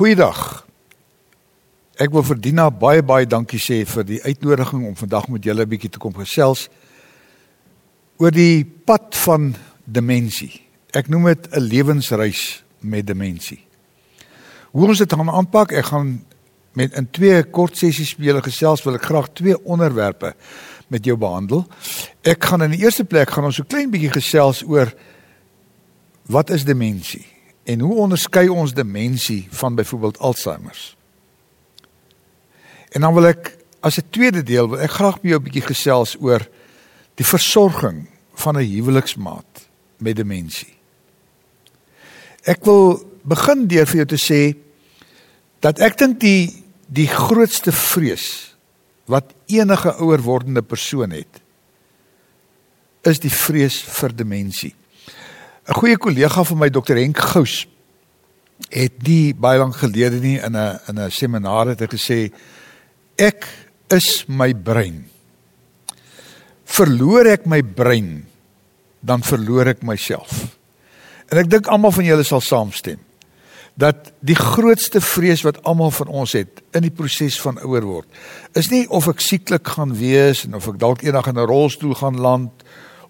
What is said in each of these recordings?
Goeiedag. Ek wil vir Dina baie baie dankie sê vir die uitnodiging om vandag met julle 'n bietjie te kom gesels oor die pad van demensie. Ek noem dit 'n lewensreis met demensie. Hoe ons dit gaan aanpak, ek gaan met in twee kort sessies met julle gesels, wil ek graag twee onderwerpe met jou behandel. Ek gaan in die eerste plek gaan ons so klein bietjie gesels oor wat is demensie en hoe onderskei ons demensie van byvoorbeeld Alzheimer's? En dan wil ek as 'n tweede deel wil ek graag met jou 'n bietjie gesels oor die versorging van 'n huweliksmaat met demensie. Ek wil begin deur vir jou te sê dat ek dink die die grootste vrees wat enige ouer wordende persoon het is die vrees vir demensie. 'n Goeie kollega van my Dr Henk Gous het die baie lank gelede nie in 'n in 'n seminar het hy gesê ek is my brein. Verloor ek my brein, dan verloor ek myself. En ek dink almal van julle sal saamstem dat die grootste vrees wat almal van ons het in die proses van ouer word is nie of ek sieklik gaan wees en of ek dalk eendag in 'n rolstoel gaan land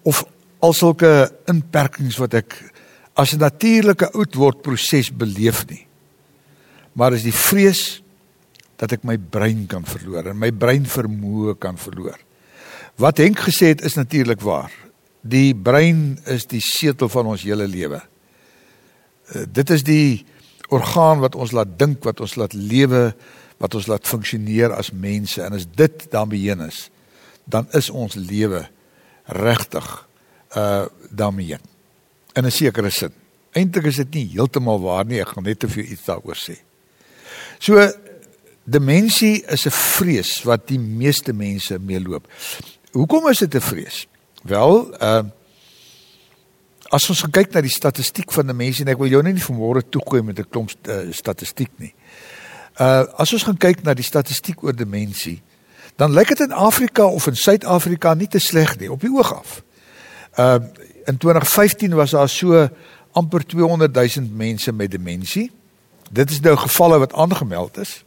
of al sulke inperkings wat ek as 'n natuurlike oud word proses beleef nie. Maar is die vrees dat ek my brein kan verloor en my brein vermoë kan verloor. Wat Henk gesê het is natuurlik waar. Die brein is die setel van ons hele lewe. Uh, dit is die orgaan wat ons laat dink, wat ons laat lewe, wat ons laat funksioneer as mense en as dit daarmee heen is, dan is ons lewe regtig uh daarmee. In 'n sekere sin. Eintlik is dit nie heeltemal waar nie, ek gaan net te veel iets daaroor sê. So demensie is 'n vrees wat die meeste mense meeloop. Hoekom is dit 'n vrees? Wel, uh as ons kyk na die statistiek van die mense en ek wil jou nie vanmôre toegooi met 'n klomp uh, statistiek nie. Uh as ons gaan kyk na die statistiek oor demensie, dan lyk dit in Afrika of in Suid-Afrika nie te sleg nie op die oog af. Uh in 2015 was daar so amper 200 000 mense met demensie. Dit is nou gevalle wat aangemeld is.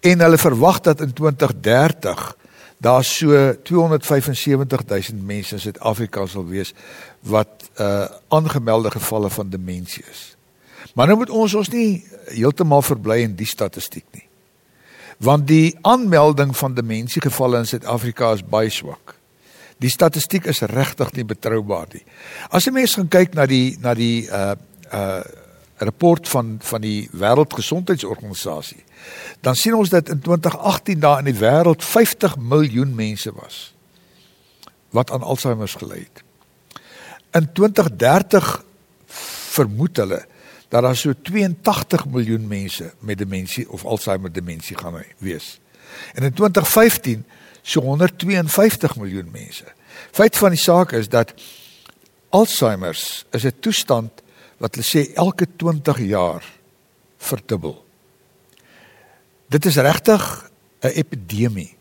En hulle verwag dat in 2030 daar so 275 000 mense in Suid-Afrika sal wees wat uh aangemelde gevalle van demensie is. Maar nou moet ons ons nie heeltemal verbly in die statistiek nie. Want die aanmelding van demensie gevalle in Suid-Afrika is baie swak. Die statistiek is regtig nie betroubaar nie. As jy mens gaan kyk na die na die uh uh rapport van van die Wêreldgesondheidsorganisasie, dan sien ons dat in 2018 daar in die wêreld 50 miljoen mense was wat aan Alzheimer gely het. In 2030 vermoed hulle dat daar so 82 miljoen mense met demensie of Alzheimer demensie gaan wees. En in 2015 so 152 miljoen mense. Feit van die saak is dat Alzheimer's is 'n toestand wat hulle sê elke 20 jaar verdubbel. Dit is regtig 'n epidemie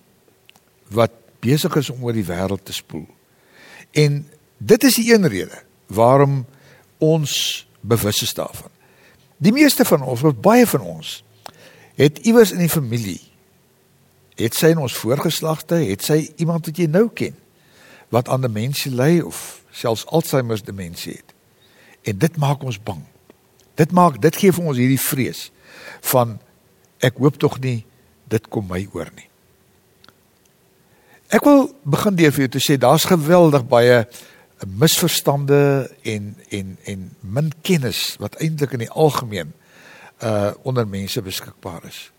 wat besig is om oor die wêreld te spoel. En dit is die een rede waarom ons bewus is daarvan. Die meeste van ons, of baie van ons, het iewers in die familie Het sy in ons voorgeslagte, het sy iemand wat jy nou ken wat aan demensie ly of selfs Alzheimer se demensie het. En dit maak ons bang. Dit maak dit gee vir ons hierdie vrees van ek hoop tog nie dit kom my oor nie. Ek wil begin deur vir jou te sê daar's geweldig baie misverstande en en en min kennis wat eintlik in die algemeen uh onder mense beskikbaar is.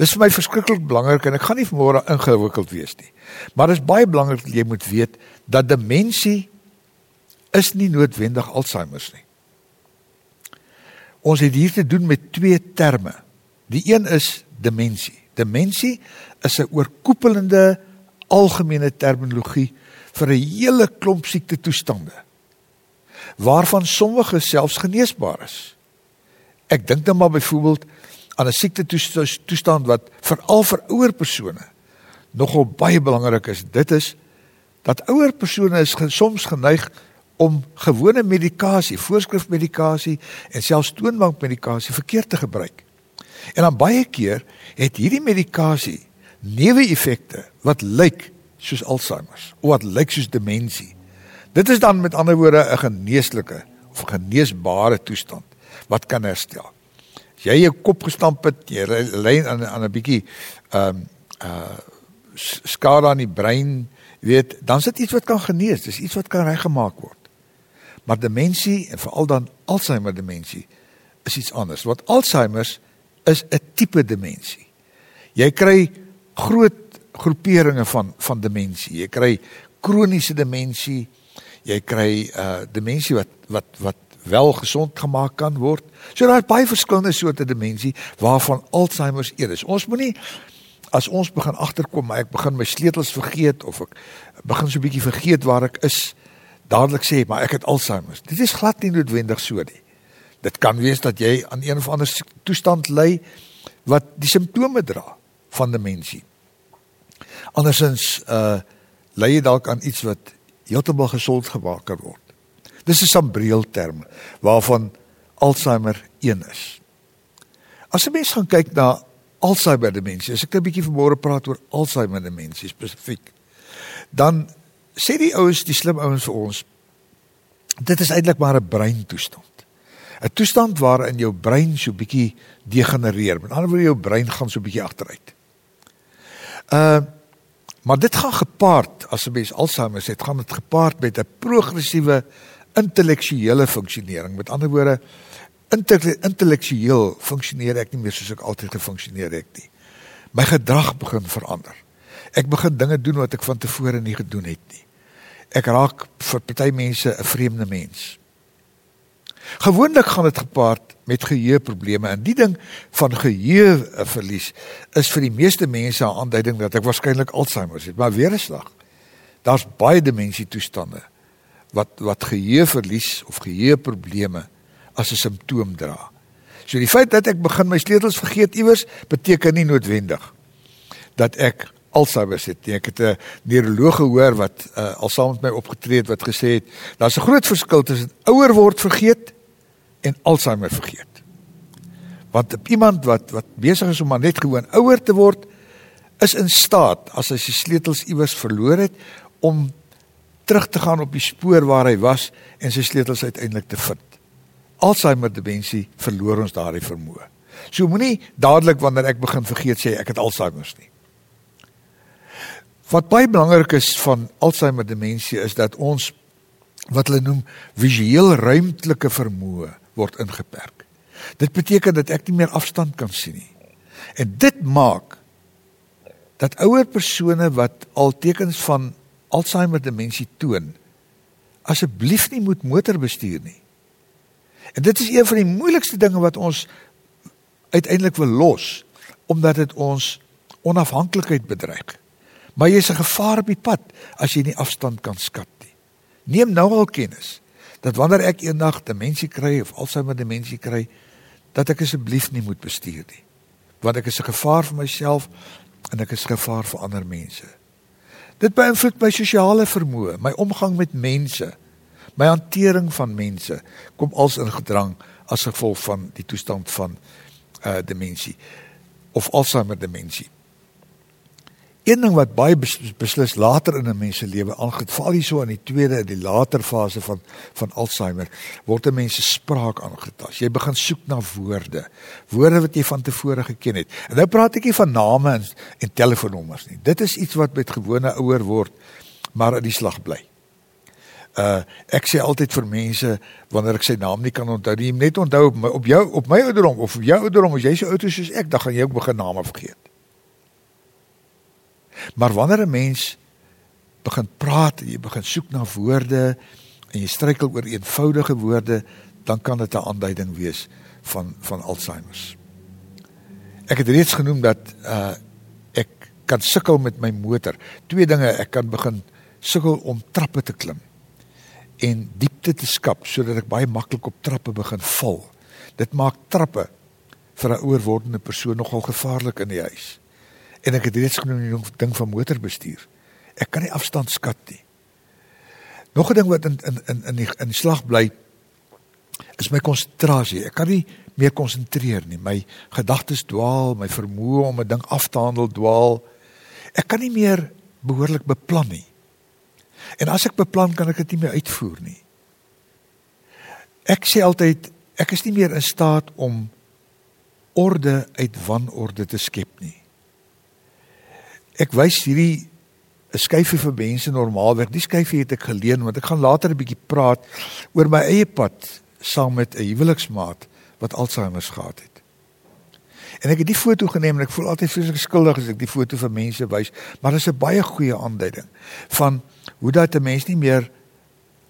Dis vir my verskriklik belangrik en ek gaan nie vanmôre ingewikkeld wees nie. Maar dit is baie belangrik dat jy moet weet dat demensie is nie noodwendig Alzheimer nie. Ons het hier te doen met twee terme. Die een is demensie. Demensie is 'n oorkoepelende algemene terminologie vir 'n hele klomp siekte toestande waarvan sommige selfs geneesbaar is. Ek dink dan maar byvoorbeeld aan 'n siekte toestand wat veral vir ouer persone nogal baie belangrik is. Dit is dat ouer persone is soms geneig om gewone medikasie, voorskrifmedikasie en selfs toonbankmedikasie verkeerd te gebruik. En dan baie keer het hierdie medikasie neeweffekte wat lyk soos Alzheimer of wat lyk soos demensie. Dit is dan met ander woorde 'n geneeslike of geneesbare toestand wat kan herstel. Jy jou kop gestamp het, jy lê aan aan 'n bietjie ehm um, uh skade aan die brein, weet, dan sit iets wat kan genees, dis iets wat kan reggemaak word. Maar demensie en veral dan Alzheimer demensie is iets anders. Wat Alzheimer is 'n tipe demensie. Jy kry groot groeperinge van van demensie. Jy kry kroniese demensie. Jy kry uh demensie wat wat wat wel gesond gemaak kan word. So daar's baie verskillende soorte demensie waarvan Alzheimer een is. Ons moenie as ons begin agterkom maar ek begin my sleutels vergeet of ek begin so 'n bietjie vergeet waar ek is, dadelik sê maar ek het Alzheimer. Dit is glad nie noodwendig so nie. Dit kan wees dat jy aan een of ander toestand ly wat die simptome dra van demensie. Andersins uh lei jy dalk aan iets wat heeltemal gesond gemaak kan word. Dis 'n sambreël term waarvan Alzheimer een is. As 'n mens gaan kyk na Alzheimer demensie, as ek 'n bietjie vanmôre praat oor Alzheimer demensie spesifiek, dan sê die ouens, die slim ouens vir ons, dit is eintlik maar 'n breintoestand. 'n Toestand waarin jou brein so bietjie degenereer. Met ander woorde jou brein gaan so bietjie agteruit. Uh maar dit gaan gepaard as 'n mens Alzheimer het, gaan dit gepaard met 'n progressiewe intellektuele funksionering. Met ander woorde intellektueel funksioneer ek nie meer soos ek altyd gefunksioneer het nie. My gedrag begin verander. Ek begin dinge doen wat ek van tevore nie gedoen het nie. Ek raak vir party mense 'n vreemde mens. Gewoonlik gaan dit gepaard met geheueprobleme en die ding van geheueverlies is vir die meeste mense 'n aanduiding dat ek waarskynlik Alzheimer het, maar weer 'n slag. Daar's baie demensie toestande wat wat geheueverlies of geheueprobleme as 'n simptoom dra. So die feit dat ek begin my sleutels vergeet iewers beteken nie noodwendig dat ek Alzheimer het. Ek het 'n neuroloog gehoor wat uh, al saam met my opgetree het wat gesê het daar's 'n groot verskil tussen ouer word vergeet en Alzheimer vergeet. Want iemand wat wat besig is om maar net gewoon ouer te word is in staat as hy sy sleutels iewers verloor het om terug te gaan op die spoor waar hy was en sy sleutels uiteindelik te vind. Alzheimer demensie verloor ons daardie vermoë. So moenie dadelik wanneer ek begin vergeet sê ek het Alzheimer nie. Wat baie belangrik is van Alzheimer demensie is dat ons wat hulle noem visueel ruimtelike vermoë word ingeperk. Dit beteken dat ek nie meer afstand kan sien nie. En dit maak dat ouer persone wat al tekens van Alzheimer demensie toon asseblief nie moet motor bestuur nie. En dit is een van die moeilikste dinge wat ons uiteindelik wil los omdat dit ons onafhanklikheid bedreig. Maar jy is 'n gevaar op die pad as jy nie afstand kan skat nie. Neem nou al kennis dat wanneer ek eendag demensie kry of Alzheimer demensie kry, dat ek asseblief nie moet bestuur nie. Want ek is 'n gevaar vir myself en ek is 'n gevaar vir ander mense. Dit beïnvloed my sosiale vermoë, my omgang met mense, my hantering van mense kom als in gedrang as gevolg van die toestand van uh demensie of Alzheimer demensie. Een ding wat baie beslis later in 'n mens se lewe aangaan, val hier so in die tweede die later fase van van Alzheimer, word 'n mens se spraak aangetast. Jy begin soek na woorde, woorde wat jy van tevore geken het. En nou praat ek nie van name en, en telefoonnommers nie. Dit is iets wat met gewone ouer word, maar in die slag bly. Uh ek sê altyd vir mense wanneer ek sy naam nie kan onthou nie, net onthou op my op jou op my ouderdom of op jou ouderdom as jy so oud is soos ek, dan gaan jy ook begin name vergeet. Maar wanneer 'n mens begin praat jy begin soek na woorde en jy struikel oor eenvoudige woorde, dan kan dit 'n aanduiding wees van van Alzheimer. Ek het reeds genoem dat uh ek kan sukkel met my motor. Twee dinge, ek kan begin sukkel om trappe te klim en diepte te skap sodat ek baie maklik op trappe begin val. Dit maak trappe vir 'n ouer wordende persoon nogal gevaarlik in die huis. En ek het reeds genoem die ding van motorbestuur. Ek kan nie afstand skat nie. Nog 'n ding wat in in in in die, in die slag bly is my konsentrasie. Ek kan nie meer konsentreer nie. My gedagtes dwaal, my vermoë om 'n ding af te handel dwaal. Ek kan nie meer behoorlik beplan nie. En as ek beplan, kan ek dit nie meer uitvoer nie. Ek sê altyd ek is nie meer in staat om orde uit wanorde te skep nie. Ek wys hierdie 'n skyfie vir mense normaalweg. Die skyfie het ek geleen want ek gaan later 'n bietjie praat oor my eie pad saam met 'n huweliksmaat wat Alzheimer gehad het. En ek het die foto geneem en ek voel altyd vreeslik skuldig as ek die foto vir mense wys, maar dit is 'n baie goeie aanduiding van hoe dat 'n mens nie meer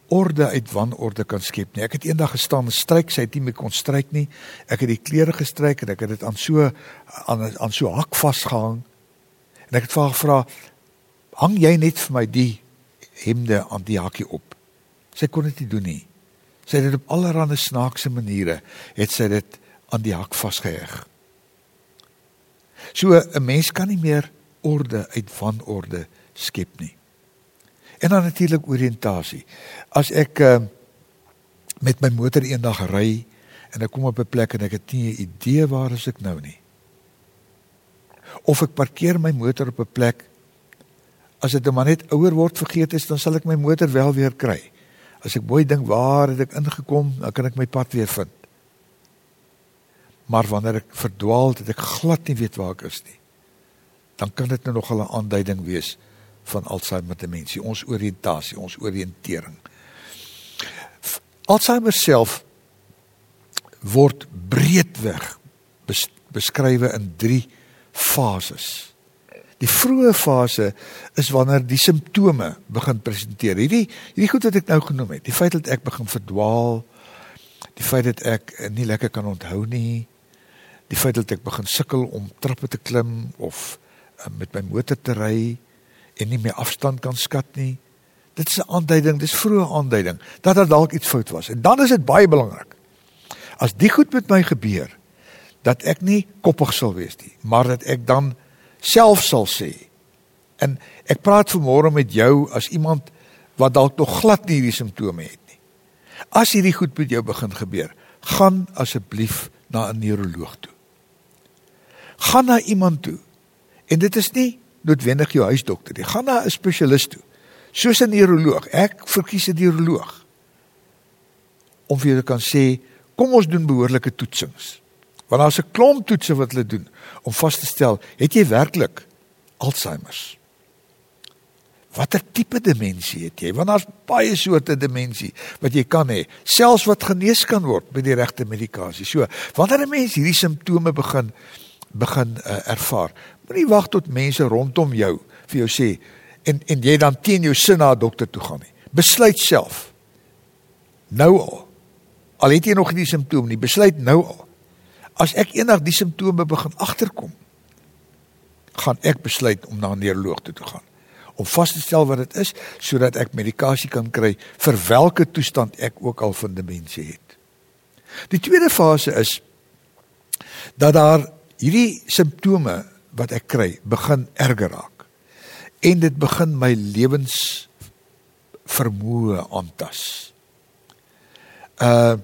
orde uit wanorde kan skep nie. Ek het eendag gestaan en stryk, sy het nie meer kon stryk nie. Ek het die klere gestryk en ek het dit aan so aan aan so hak vasgehang. En ek het vir haar gevra, "Hang jy net vir my die hemde aan die hakkie op?" Sy kon dit nie doen nie. Sy het dit op allerlei snaakse maniere het sy dit aan die hak vasgeheg. So 'n mens kan nie meer orde uit wanorde skep nie. En dan natuurlik oriëntasie. As ek uh, met my motor eendag ry en ek kom op 'n plek en ek het nie 'n idee waar is ek nou nie. Of ek parkeer my motor op 'n plek as dit maar net ouer word vergeet is, dan sal ek my motor wel weer kry. As ek mooi dink waar het ek ingekom, dan kan ek my pad weer vind. Maar wanneer ek verdwaal het, ek glad nie weet waar ek is nie. Dan kan dit nou nog 'n aanduiding wees van Alzheimer demensie, ons oriëntasie, ons oriëntering. Alzheimer self word breedweg beskrywe in 3 fases. Die vroeë fase is wanneer die simptome begin presenteer. Hierdie hierdie goed wat ek nou genoem het, die feit dat ek begin verdwaal, die feit dat ek nie lekker kan onthou nie, die feit dat ek begin sukkel om trappe te klim of uh, met my motor te ry en nie meer afstand kan skat nie. Dit is 'n aanduiding, dis vroeë aanduiding dat daar dalk iets fout was. En dan is dit baie belangrik. As die goed met my gebeur, dat ek nie koppig sal wees nie, maar dat ek dan self sal sê. En ek praat vanmôre met jou as iemand wat dalk nog glad nie hierdie simptome het nie. As hierdie goed met jou begin gebeur, gaan asseblief na 'n neuroloog toe. Gaan na iemand toe. En dit is nie noodwendig jou huisdokter nie. Gaan na 'n spesialis toe. Soos 'n neuroloog. Ek verkies 'n neuroloog. Om vir jou te kan sê, kom ons doen behoorlike toetsings. Want daar's 'n klomp toetse wat hulle doen om vas te stel, het jy werklik Alzheimer? Watter tipe demensie het jy? Want daar's baie soorte demensie wat jy kan hê, selfs wat genees kan word met die regte medikasie. So, wanneer 'n mens hierdie simptome begin begin uh, ervaar, moenie wag tot mense rondom jou vir jou sê en en jy dan teen jou sin na 'n dokter toe gaan nie. Besluit self. Nou al. Al het jy nog nie die simptome nie, besluit nou al as ek eendag die simptome begin agterkom, gaan ek besluit om na 'n neuroloog toe te gaan om vas te stel wat dit is sodat ek medikasie kan kry vir watter toestand ek ook al van demensie het. Die tweede fase is dat daar hierdie simptome wat ek kry begin erger raak en dit begin my lewens vermoë aantas. Uh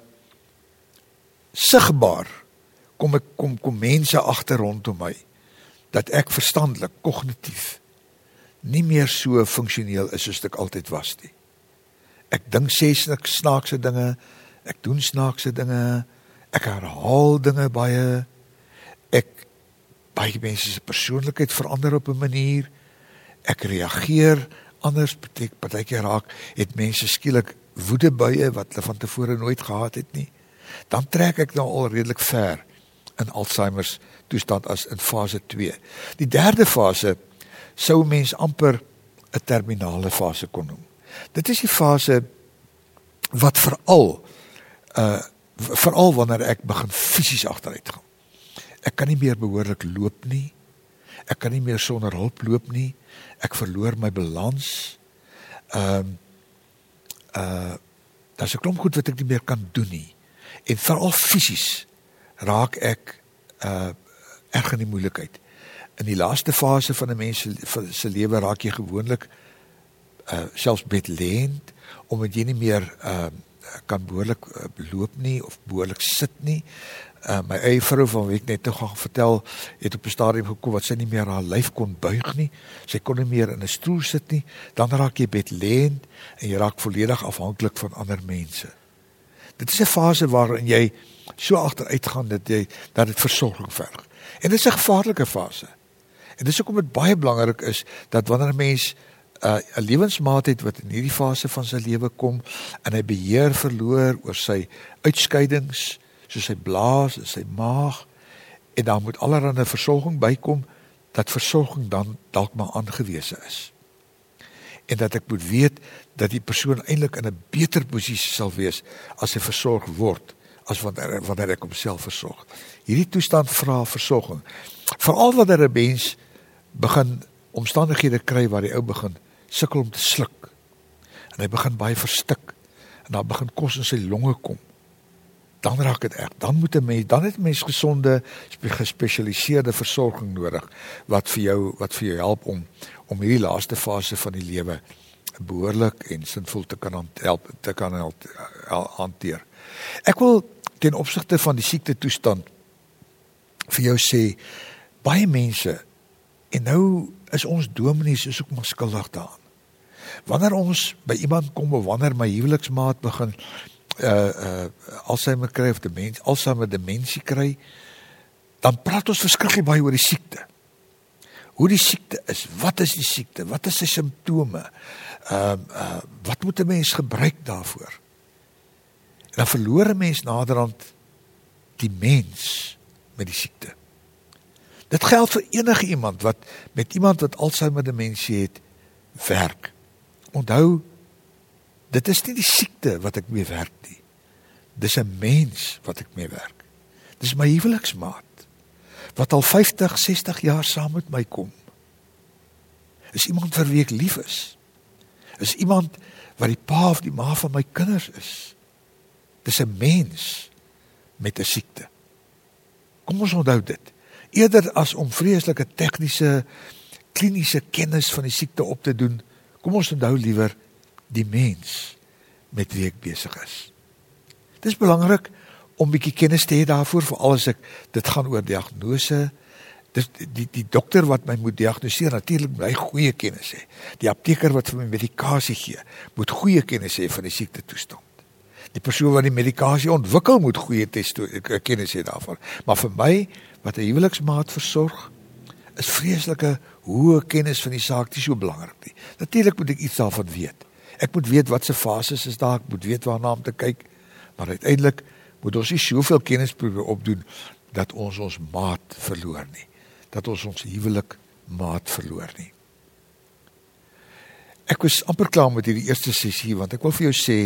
sigbaar kom ek kom kom mense agter rondom my dat ek verstandelik kognitief nie meer so funksioneel is soos ek altyd was nie. Ek dink snaakse dinge, ek doen snaakse dinge, ek herhaal dinge baie. Ek baie mense se persoonlikheid verander op 'n manier. Ek reageer anders beteken partykeer raak het mense skielik woedebuie wat hulle van tevore nooit gehad het nie. Dan trek ek nou al redelik ver in Alzheimer toestand as in fase 2. Die derde fase sou mens amper 'n terminale fase kon noem. Dit is die fase wat veral uh veral wanneer ek begin fisies agteruit gaan. Ek kan nie meer behoorlik loop nie. Ek kan nie meer sonder hulp loop nie. Ek verloor my balans. Ehm uh, uh daar's 'n klomp goed wat ek nie meer kan doen nie. En veral fisies raak ek uh erg in die moeilikheid. In die laaste fase van 'n mens se se lewe raak jy gewoonlik uh selfs bedlend omdat jy nie meer uh kan behoorlik uh, loop nie of behoorlik sit nie. Uh, my eie vrou van wie ek net nog gaan vertel, het op 'n stadium gekom wat sy nie meer haar lyf kon buig nie. Sy kon nie meer in 'n stoel sit nie. Dan raak jy bedlend en jy raak volledig afhanklik van ander mense. Dit is 'n fase waarin jy so agteruit gaan dat jy dat dit versorging verg. En dit is 'n gevaarlike fase. En dis hoekom dit baie belangrik is dat wanneer 'n mens 'n uh, lewensmaat het wat in hierdie fase van sy lewe kom en hy beheer verloor oor sy uitskeidings, soos sy blaas en sy maag en dan moet allerlei versorging bykom dat versorging dan dalk maar aangewese is. En dat ek moet weet dat die persoon eintlik in 'n beter posisie sal wees as hy versorg word as wanneer wanneer ek homself versorg. Hierdie toestand vra versorging. Veral wanneer 'n mens begin omstandighede kry waar die ou begin sukkel om te sluk. En hy begin baie verstik en dan begin kos in sy longe kom. Dan raak dit erg. Dan moet 'n mens dan het 'n mens gesonde gespesialiseerde versorging nodig wat vir jou wat vir jou help om om hierdie laaste fase van die lewe behoorlik en sinvol te kan help te kan help, hanteer. Ek wil ten opsigte van die siekte toestand vir jou sê baie mense En nou is ons dominees is ook maar skuldig daaraan. Wanneer ons by iemand kom of wanneer my huweliksmaat begin uh uh Alzheimer kry of demensie, Alzheimer demensie kry, dan praat ons verskriklik baie oor die siekte. Hoe die siekte is, wat is die siekte? Wat is sy simptome? Ehm uh, uh wat moet 'n mens gebruik daarvoor? En dan verloor 'n mens naderhand die mens met die siekte. Dit geld vir enige iemand wat met iemand wat Alzheimer demensie het werk. Onthou dit is nie die siekte wat ek mee werk nie. Dis 'n mens wat ek mee werk. Dis my huweliksmaat wat al 50, 60 jaar saam met my kom. Is iemand vir wie ek lief is. Is iemand wat die pa of die ma van my kinders is. Dis 'n mens met 'n siekte. Kom ons onthou dit eerder as om vreeslike tegniese kliniese kennis van die siekte op te doen, kom ons onthou liewer die mens met wie ek besig is. Dit is belangrik om bietjie kennis te hê daarvoor vir alles ek dit gaan oor diagnose. Dis die die dokter wat my moet diagnoseer natuurlik moet hy goeie kennis hê. Die apteker wat vir my medikasie gee, moet goeie kennis hê van die siekte toestand. Die persoon wat die medikasie ontwikkel moet goeie testo kennis hê daarvan. Maar vir my wat 'n huweliksmaat versorg, is vreeslike hoë kennis van die saak nie so belangrik nie. Natuurlik moet ek iets daarvan weet. Ek moet weet wat se fases is daar, ek moet weet waarna om te kyk, maar uiteindelik moet ons nie soveel kennis probeer opdoen dat ons ons maat verloor nie, dat ons ons huwelik maat verloor nie. Ek was amper klaar met hierdie eerste sessie want ek wil vir jou sê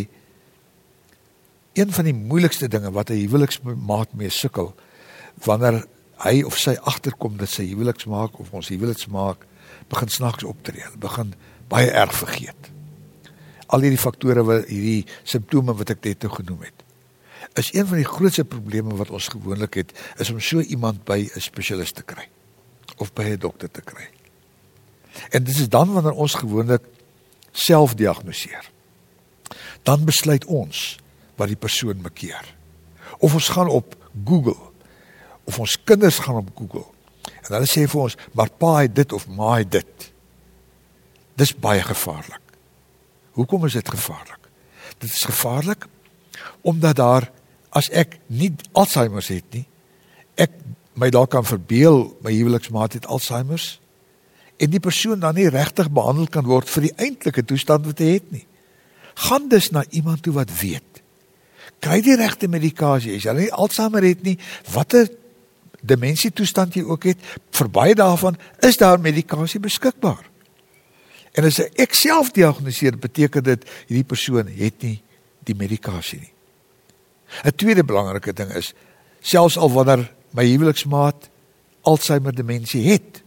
een van die moeilikste dinge wat 'n huweliksmaat mee sukkel wanneer hy of sy agterkom dat sy huweliksmaak of ons huweliksmaak begin snaaks optree, begin baie erg vergeet. Al hierdie faktore wat hierdie simptome wat ek net nou genoem het, is een van die grootste probleme wat ons gewoonlik het, is om so iemand by 'n spesialis te kry of by 'n dokter te kry. En dit is dan wanneer ons gewoonlik self diagnoseer. Dan besluit ons wat die persoon bekeer. Of ons gaan op Google of ons kinders gaan op Google. En hulle sê vir ons, maar pa het dit of ma het dit. Dis baie gevaarlik. Hoekom is dit gevaarlik? Dit is gevaarlik omdat daar as ek nie Alzheimer het nie, ek my dalk kan verbeel my huweliksmaat het Alzheimer en die persoon dan nie regtig behandel kan word vir die eintlike toestand wat hy het nie. Gaan dus na iemand toe wat weet. Kry die regte medikasie. As jy nie Alzheimer het nie, watter demensie toestand jy ook het, vir baie daarvan is daar medikasie beskikbaar. En as ek self diagnoseer, beteken dit hierdie persoon het nie die medikasie nie. 'n Tweede belangrike ding is selfs al wanneer my huweliksmaat Alzheimer demensie het,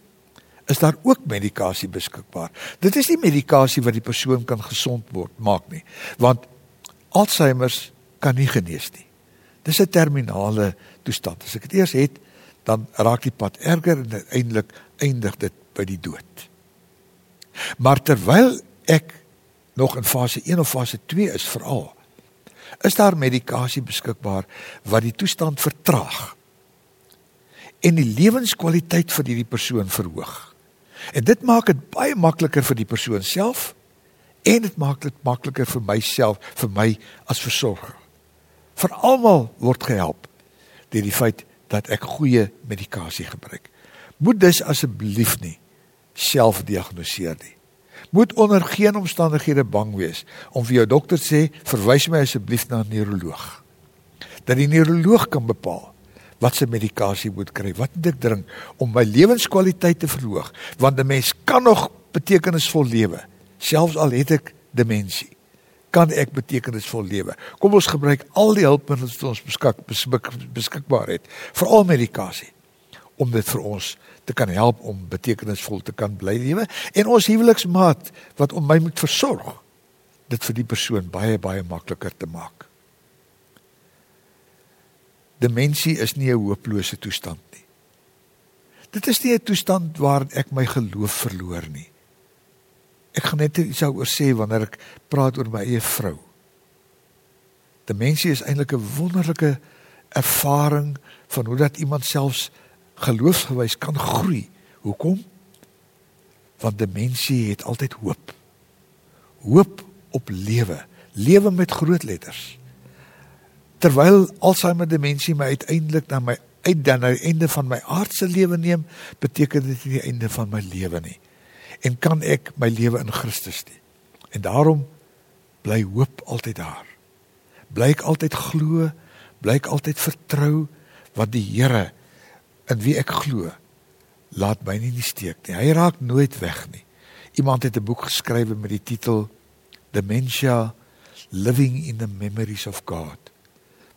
is daar ook medikasie beskikbaar. Dit is nie medikasie wat die persoon kan gesond word maak nie, want Alzheimer kan nie genees nie. Dis 'n terminale toestand. As ek dit eers het, dan raak die pad erger en uiteindelik eindig dit by die dood. Maar terwyl ek nog in fase 1 of fase 2 is veral, Is daar medikasie beskikbaar wat die toestand vertraag en die lewenskwaliteit van hierdie persoon verhoog? En dit maak dit baie makliker vir die persoon self en dit maak dit makliker vir myself, vir my as versorger. Vir almal word gehelp deur die feit dat ek goeie medikasie gebruik. Moet dus asseblief nie self diagnoseer nie. Moet onder geen omstandighede bang wees om vir jou dokter sê verwys my asseblief na 'n neuroloog. Dat die neuroloog kan bepaal wat se medikasie moet kry, wat moet ek drink om my lewenskwaliteit te verhoog, want 'n mens kan nog betekenisvol lewe selfs al het ek demensie kan ek betekenisvol lewe. Kom ons gebruik al die hulpmiddels wat ons beskik, beskik, beskikbaar het, veral medikasie om dit vir ons te kan help om betekenisvol te kan bly lewe en ons huweliksmaat wat om my moet versorg dit vir die persoon baie baie makliker te maak. Demensie is nie 'n hopelose toestand nie. Dit is nie 'n toestand waarin ek my geloof verloor nie. Ek gaan net iets daaroor sê wanneer ek praat oor my eie vrou. Demensie is eintlik 'n wonderlike ervaring van hoe dat iemand selfs geloofsgewys kan groei. Hoekom? Want demensie het altyd hoop. Hoop op lewe, lewe met groot letters. Terwyl Alzheimer demensie my uiteindelik na my uit dan nou einde van my aardse lewe neem, beteken dit nie die einde van my lewe nie en kan ek my lewe in Christus hê. En daarom bly hoop altyd daar. Bly ek altyd glo, bly ek altyd vertrou wat die Here in wie ek glo laat my nie in die steek nie. Hy raak nooit weg nie. Iemand het 'n boek geskrywe met die titel Dementia Living in the Memories of God.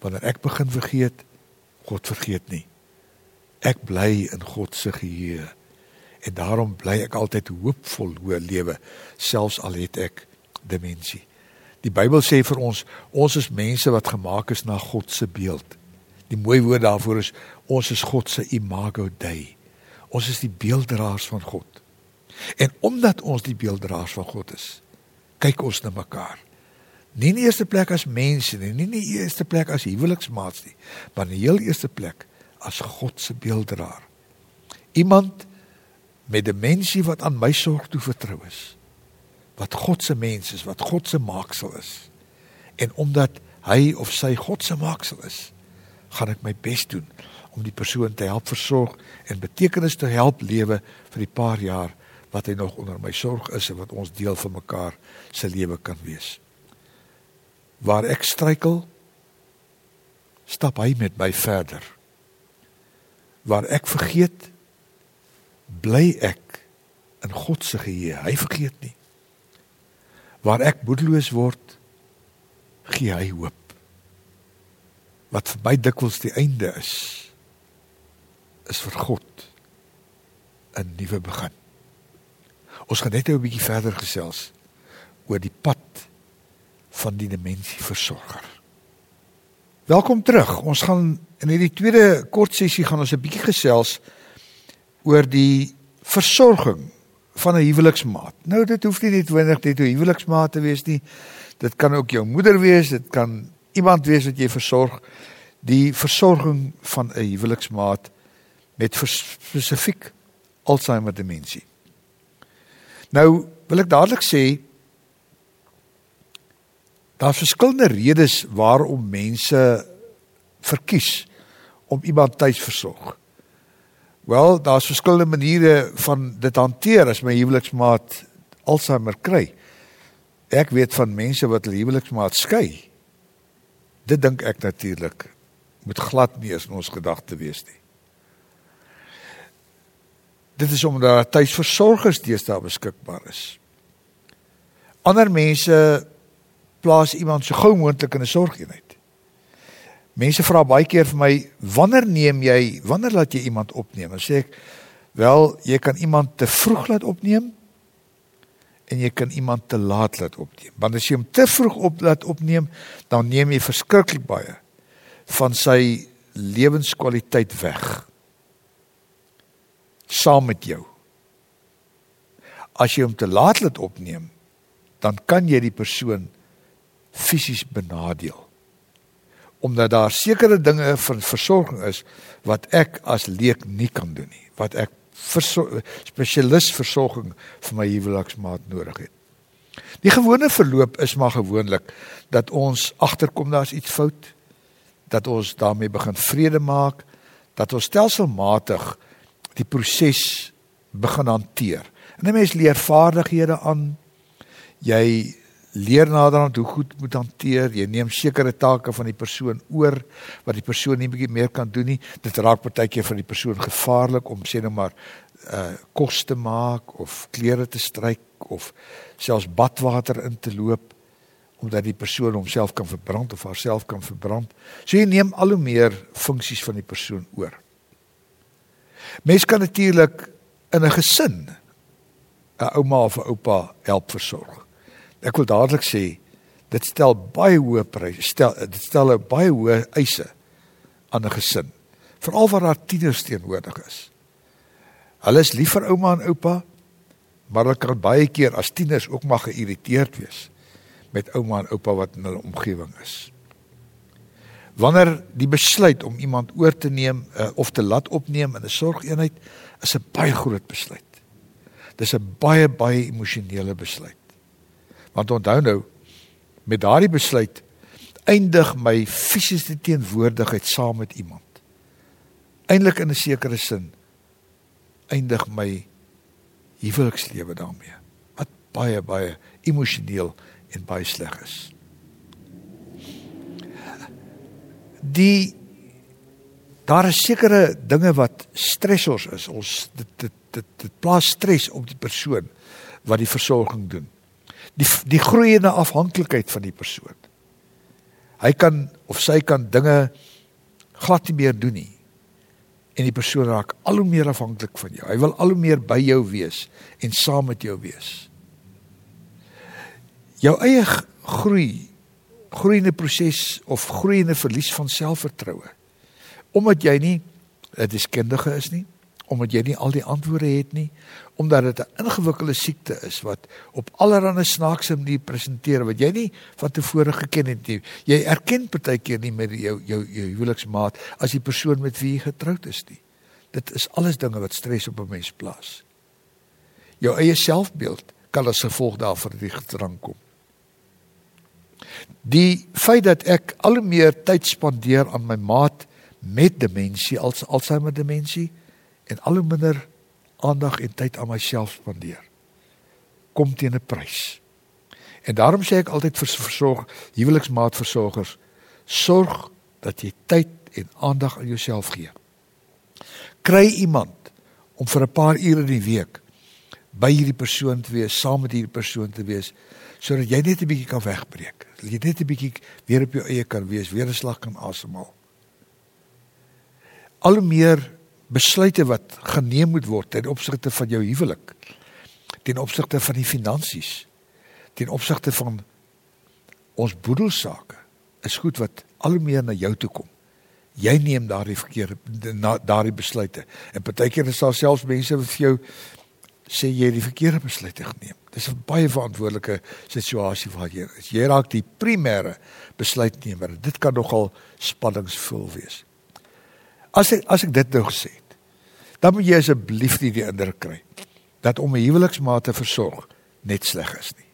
Wanneer ek begin vergeet, God vergeet nie. Ek bly in God se geheue en daarom bly ek altyd hoopvol hoe lewe selfs al het ek demensie. Die Bybel sê vir ons ons is mense wat gemaak is na God se beeld. Die mooi woord daarvoor is ons is God se imago Dei. Ons is die beelddraers van God. En omdat ons die beelddraers van God is, kyk ons na mekaar. Nie in die eerste plek as mense nie, nie in die eerste plek as huweliksmaats nie, maar in die heel eerste plek as God se beelddraer. Iemand met demensie wat aan my sorg toe vertrou is. Wat God se mens is, wat God se maaksel is. En omdat hy of sy God se maaksel is, gaan ek my bes doen om die persoon te help versorg en betekenis te help lewe vir die paar jaar wat hy nog onder my sorg is en wat ons deel van mekaar se lewe kan wees. Waar ek struikel, stap hy met my verder. Waar ek vergeet, bly ek in God se geheue. Hy vergeet nie. Waar ek moedeloos word, gee hy hoop. Wat vir my dikwels die einde is, is vir God 'n nuwe begin. Ons gaan net 'n bietjie verder gesels oor die pad van die dimensie versorger. Welkom terug. Ons gaan in hierdie tweede kort sessie gaan ons 'n bietjie gesels oor die versorging van 'n huweliksmaat. Nou dit hoef nie net wendig net 'n huweliksmaat te wees nie. Dit kan ook jou moeder wees, dit kan iemand wees wat jy versorg. Die versorging van 'n huweliksmaat met spesifiek Alzheimer demensie. Nou wil ek dadelik sê daar's verskillende redes waarom mense verkies om iemand tuis versorg. Wel, daar's verskillende maniere van dit hanteer as my huweliksmaat Alzheimer kry. Ek weet van mense wat hulle huweliksmaat skei. Dit dink ek natuurlik moet glad nie eens in ons gedagte wees nie. Dit is omdat daar tuisversorgers deesdae beskikbaar is. Ander mense plaas iemand so gou moontlik in 'n sorgeenheid. Mense vra baie keer vir my, wanneer neem jy, wanneer laat jy iemand opneem? Dan sê ek, wel, jy kan iemand te vroeg laat opneem en jy kan iemand te laat laat opneem. Want as jy hom te vroeg op laat opneem, dan neem jy verskriklik baie van sy lewenskwaliteit weg. Saam met jou. As jy hom te laat laat opneem, dan kan jy die persoon fisies benadeel omdat daar sekere dinge van versorging is wat ek as leek nie kan doen nie, wat ek spesialis versorging vir my huweliksmaat nodig het. Die gewone verloop is maar gewoonlik dat ons agterkom daar's iets fout, dat ons daarmee begin vrede maak, dat ons stelselmatig die proses begin hanteer. En 'n mens leer vaardighede aan. Jy leer naderhand hoe goed moet hanteer. Jy neem sekere take van die persoon oor wat die persoon nie bietjie meer kan doen nie. Dit raak partykeer vir die persoon gevaarlik om sê nou maar uh kos te maak of klere te stryk of selfs badwater in te loop omdat die persoon homself kan verbrand of haarself kan verbrand. So jy neem al hoe meer funksies van die persoon oor. Mens kan natuurlik in 'n gesin 'n ouma of 'n oupa help versorg. Ek wil dadelik sê dit stel baie hoë pryse, stel dit stel baie hoë eise aan 'n gesin, veral waar daar tieners teenwoordig is. Hulle is lief vir ouma en oupa, maar hulle kan baie keer as tieners ook maar geïrriteerd wees met ouma en oupa wat in hulle omgewing is. Wanneer die besluit om iemand oor te neem uh, of te laat opneem in 'n sorgeenheid is 'n baie groot besluit. Dis 'n baie baie emosionele besluit. Want onthou nou met daardie besluit eindig my fisiese teenwoordigheid saam met iemand. Eindelik in 'n sekere sin eindig my huwelikslewe daarmee. Wat baie baie emosioneel en baie sleg is. Die daar is sekere dinge wat stressors is. Ons dit dit dit, dit plaas stres op die persoon wat die versorging doen. Die die groeiende afhanklikheid van die persoon. Hy kan of sy kan dinge glad nie meer doen nie. En die persoon raak al hoe meer afhanklik van jou. Hy wil al hoe meer by jou wees en saam met jou wees. Jou eie groei, groeiende proses of groeiende verlies van selfvertroue. Omdat jy nie 'n deskundige is nie, omdat jy nie al die antwoorde het nie, omdat dit 'n ingewikkelde siekte is wat op allerlei snaakse maniere presenteer wat jy nie van tevore geken het nie. Jy erken partykeer nie met jou jou jou huweliksmaat as die persoon met wie jy getroud is nie. Dit is alles dinge wat stres op 'n mens plaas. Jou eie selfbeeld kan as gevolg daarvan die gedrang kom. Die feit dat ek al meer tyd spandeer aan my maat met demensie als Alzheimer demensie en al hoe minder aandag en tyd aan myself spandeer kom teen 'n prys. En daarom sê ek altyd vir versorg huweliksmaatversorgers sorg dat jy tyd en aandag aan jouself gee. Kry iemand om vir 'n paar ure in die week by hierdie persoon te wees, saam met hierdie persoon te wees sodat jy net 'n bietjie kan wegbreek. Dat jy net 'n bietjie weer op jou eie kan wees, weer 'n slag kan asemhaal. Al hoe meer besluite wat geneem moet word ten opsigte van jou huwelik ten opsigte van die finansies ten opsigte van ons boedelsake is goed wat al meer na jou toe kom jy neem daardie verkeerde daardie besluite en partykeer is daar selfs mense wat vir jou sê jy die verkeerde besluite geneem. Dis 'n baie verantwoordelike situasie waar jy is. Jy raak die primêre besluitnemer. Dit kan nogal spanningsvol wees. As ek as ek dit nou gesê het, dan moet jy asseblief nie die indruk kry dat om 'n huweliksmaat te versorg net sleg is nie.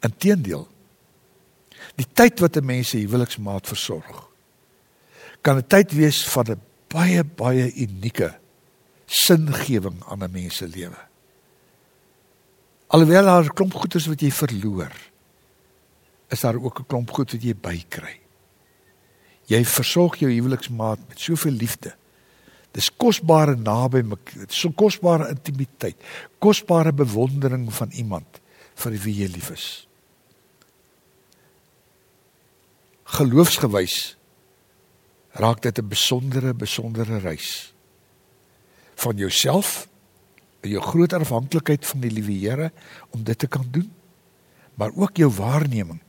Inteendeel, die tyd wat 'n mens se huweliksmaat versorg, kan 'n tyd wees van 'n baie baie unieke singewing aan 'n mens se lewe. Alhoewel daar 'n klomp goeders wat jy verloor, is daar ook 'n klomp goed wat jy bykry. Jy versorg jou huweliksmaat met soveel liefde. Dis kosbare naby, so kosbare intimiteit, kosbare bewondering van iemand vir wie jy lief is. Geloofsgewys raak dit 'n besondere besondere reis van jouself en jou groot afhanklikheid van die liewe Here om dit te kan doen, maar ook jou waarneming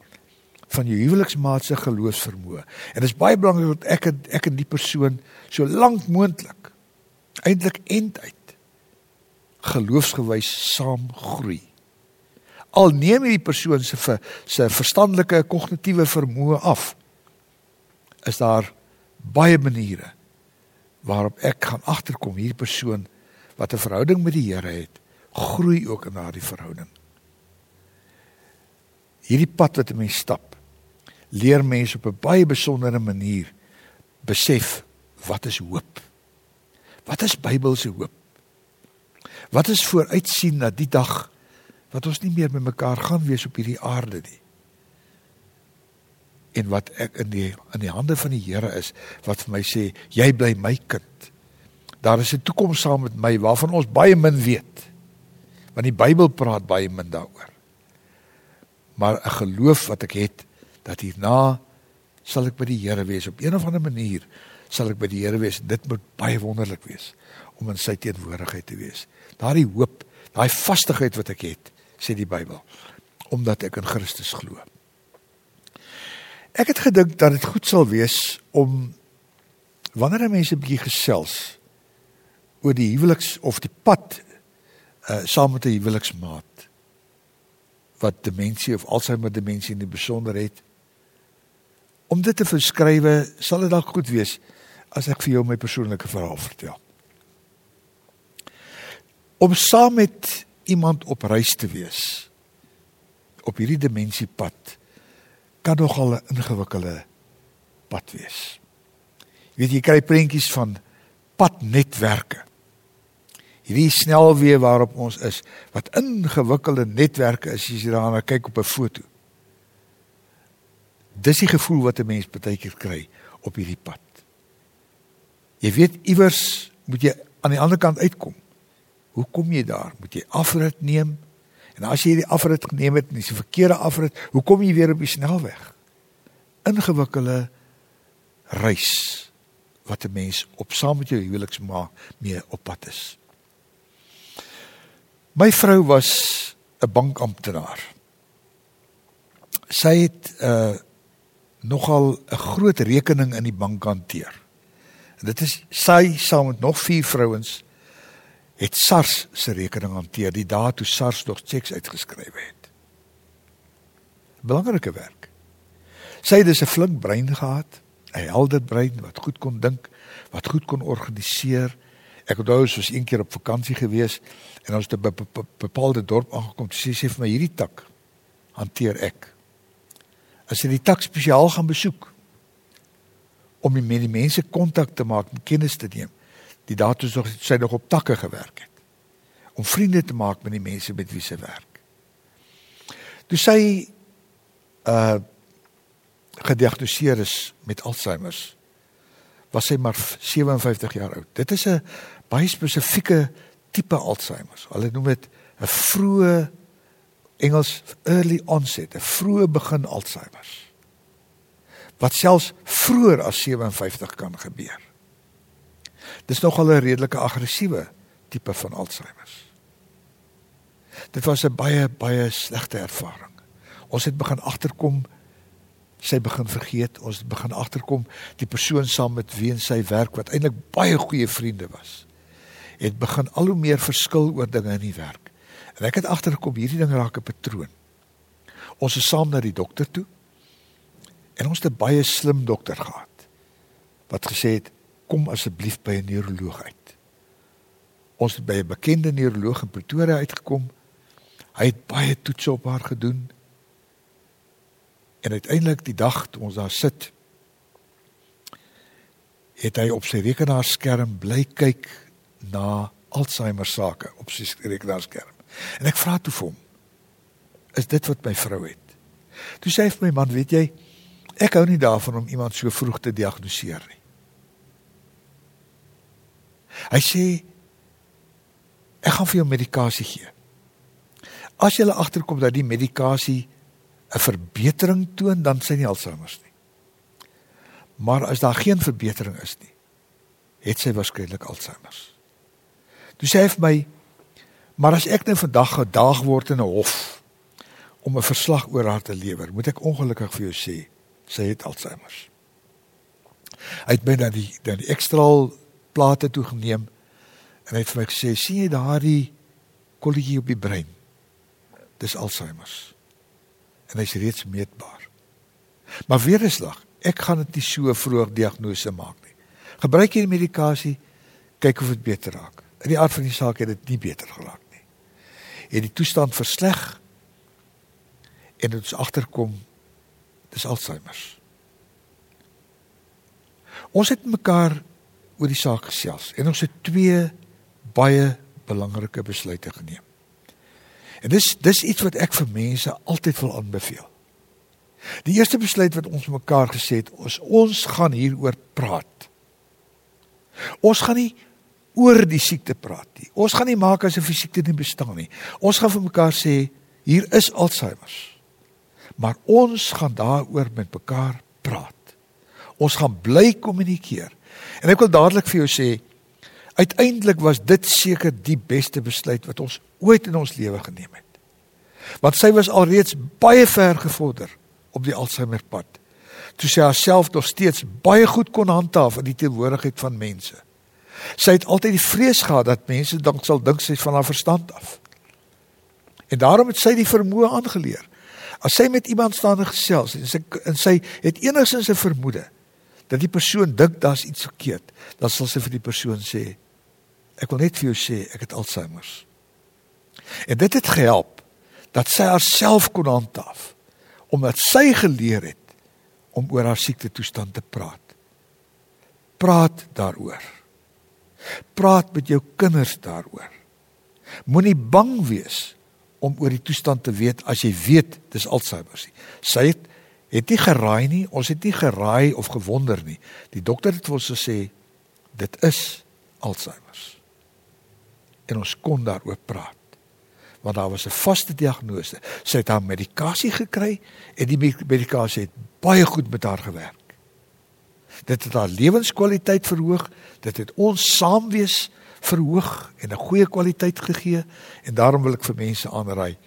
van jou huweliksmaat se geloofsvermoë. En dit is baie belangrik dat ek ek en die persoon so lank moontlik eintlik end uit geloofsgewys saam groei. Al neem hierdie persoon se se verstandelike kognitiewe vermoë af, is daar baie maniere waarop ek gaan agterkom hierdie persoon wat 'n verhouding met die Here het, groei ook in daardie verhouding. Hierdie pad wat 'n mens stap, leer mense op 'n baie besondere manier besef wat is hoop? Wat is Bybelse hoop? Wat is vooruitsien na die dag wat ons nie meer met mekaar gaan wees op hierdie aarde nie? En wat ek in die in die hande van die Here is wat vir my sê jy bly my kind. Daar is 'n toekoms saam met my waarvan ons baie min weet. Want die Bybel praat baie min daaroor. Maar 'n geloof wat ek het dat hierna sal ek by die Here wees op een of ander manier sal ek by die Here wees. Dit moet baie wonderlik wees om in sy teenwoordigheid te wees. Daardie hoop, daai vastigheid wat ek het, sê die Bybel, omdat ek in Christus glo. Ek het gedink dat dit goed sal wees om wanneer mense 'n bietjie gesels oor die huweliks of die pad uh saam met 'n huweliksmaat wat demensie of Alzheimer demensie in die besonder het om dit te verskrywe sal dit dalk goed wees as ek vir jou my persoonlike verhaal vertel. Om saam met iemand op reis te wees op hierdie demensiepad kan nogal 'n ingewikkelde pad wees. Jy weet jy kry prentjies van padnetwerke. Hierdie snelweë waarop ons is, wat ingewikkelde netwerke is as jy daarna kyk op 'n foto. Dis die gevoel wat 'n mens baie keer kry op hierdie pad. Jy weet iewers moet jy aan die ander kant uitkom. Hoe kom jy daar? Moet jy afrit neem? En as jy die afrit geneem het, dis 'n verkeerde afrit, hoe kom jy weer op die snelweg? Ingewikkelde reis wat 'n mens op saam met jou huweliksma mee op pad is. My vrou was 'n bankamptenaar. Sy het uh nogal 'n groot rekening in die bank hanteer. En dit is sy saam met nog vier vrouens het SARS se rekening hanteer die dae toe SARS nog checks uitgeskryf het. Belangrike werk. Sy het dus 'n flink brein gehad, 'n helder brein wat goed kon dink, wat goed kon organiseer. Ek onthou ons was een keer op vakansie gewees en ons het 'n bepaalde dorp aangekom. Sy sê vir my hierdie tak hanteer ek. As jy die tak spesiaal gaan besoek om met die mense kontak te maak, kennis te neem, die daardie nog sy nog op takke gewerk het om vriende te maak met die mense met wie sy werk. Toe sy uh gediagnoseer is met Alzheimer was sy maar 57 jaar oud. Dit is 'n baie spesifieke tipe Alzheimer. Hulle noem dit 'n vroeë Engels early onset, 'n vroeë begin Alzheimer. Wat selfs vroeër as 57 kan gebeur. Dis nogal 'n redelike aggressiewe tipe van Alzheimer. Dit was 'n baie baie slegte ervaring. Ons het begin agterkom sy begin vergeet, ons begin agterkom die persoon saam met wie sy werk wat eintlik baie goeie vriende was, het begin al hoe meer verskil oor dinge in die werk. En ek het agtergekom hierdie ding raak 'n patroon. Ons is saam na die dokter toe en ons het 'n baie slim dokter gehad wat gesê het kom asseblief by 'n neuroloog uit. Ons het by 'n bekende neuroloog in Pretoria uitgekom. Hy het baie toetse op haar gedoen. En uiteindelik die dag toe ons daar sit, het hy op sy rekenaarskerm bly kyk na Alzheimer sake op sy rekenaarskerm. En ek vra toe vir hom: "Is dit wat my vrou het?" Toe sê hy vir my: "Man, weet jy, ek hou nie daarvan om iemand so vroeg te diagnoseer nie." Hy sê ek gaan vir jou medikasie gee. As jy agterkom dat die medikasie 'n verbetering toon, dan sê nie Alzheimer nie. Maar as daar geen verbetering is nie, het sy waarskynlik Alzheimer. Toe sê hy vir my, maar as ek nou vandag gedaag word in 'n hof om 'n verslag oor haar te lewer, moet ek ongelukkig vir jou sê, sy het Alzheimer. Hy het binne die dan die ekstraal plate toe geneem en hy het vir my gesê sien jy daardie kolletjie op die brein dis alzheimer en hy's reeds meetbaar maar weer eens lag ek gaan dit nie so vroeg diagnose maak nie. Gebruik jy die medikasie, kyk of dit beter raak. In die aard van die saak het dit nie beter geraak nie. Het die toestand versleg en dit is agterkom dis Alzheimer. Ons het mekaar oor die saak gesels en ons het twee baie belangrike besluite geneem. En dis dis iets wat ek vir mense altyd wil aanbeveel. Die eerste besluit wat ons mekaar gesê het, ons ons gaan hieroor praat. Ons gaan nie oor die siekte praat nie. Ons gaan nie maak asof die siekte nie bestaan nie. Ons gaan vir mekaar sê hier is Alzheimer. Maar ons gaan daaroor met mekaar praat. Ons gaan bly kommunikeer. En ek wil dadelik vir jou sê uiteindelik was dit seker die beste besluit wat ons ooit in ons lewe geneem het. Want sy was alreeds baie ver gevorder op die Alzheimer pad. Toe sy haarself nog steeds baie goed kon handhaaf in die teenwoordigheid van mense. Sy het altyd die vrees gehad dat mense dalk sal dink sy is van haar verstand af. En daarom het sy die vermoë aangeleer. As sy met iemand staan en gesels en sy en sy het enigsins 'n vermoede dat die persoon dink daar's iets verkeerd, dan sal sy vir die persoon sê ek wil net vir jou sê ek het Alzheimer. En dit het gehelp dat sy haarself kon handhaaf omdat sy geleer het om oor haar siekte toestand te praat. Praat daaroor. Praat met jou kinders daaroor. Moenie bang wees om oor die toestand te weet as jy weet dis Alzheimer. Sy het het nie geraai nie, ons het nie geraai of gewonder nie. Die dokter het ons gesê dit is Alzheimer. En ons kon daaroor praat. Want daar was 'n vaste diagnose. Sy het haar medikasie gekry en die medikasie het baie goed met haar gewerk. Dit het haar lewenskwaliteit verhoog, dit het ons saamwees verhoog en 'n goeie kwaliteit gegee en daarom wil ek vir mense aanraai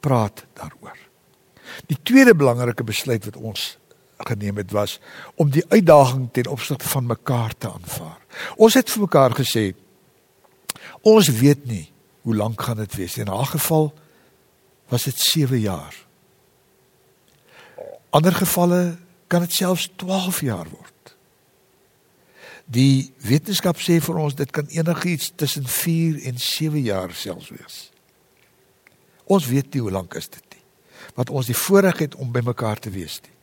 praat daaroor. Die tweede belangrike besluit wat ons geneem het was om die uitdaging ten opsigte van mekaar te aanvaar. Ons het vir mekaar gesê ons weet nie hoe lank gaan dit wees. In 'n geval was dit 7 jaar. Ander gevalle kan dit selfs 12 jaar word. Die wetenskap sê vir ons dit kan enigiets tussen 4 en 7 jaar selfs wees. Ons weet nie hoe lank is dit wat ons die voorreg het om by mekaar te wees nie.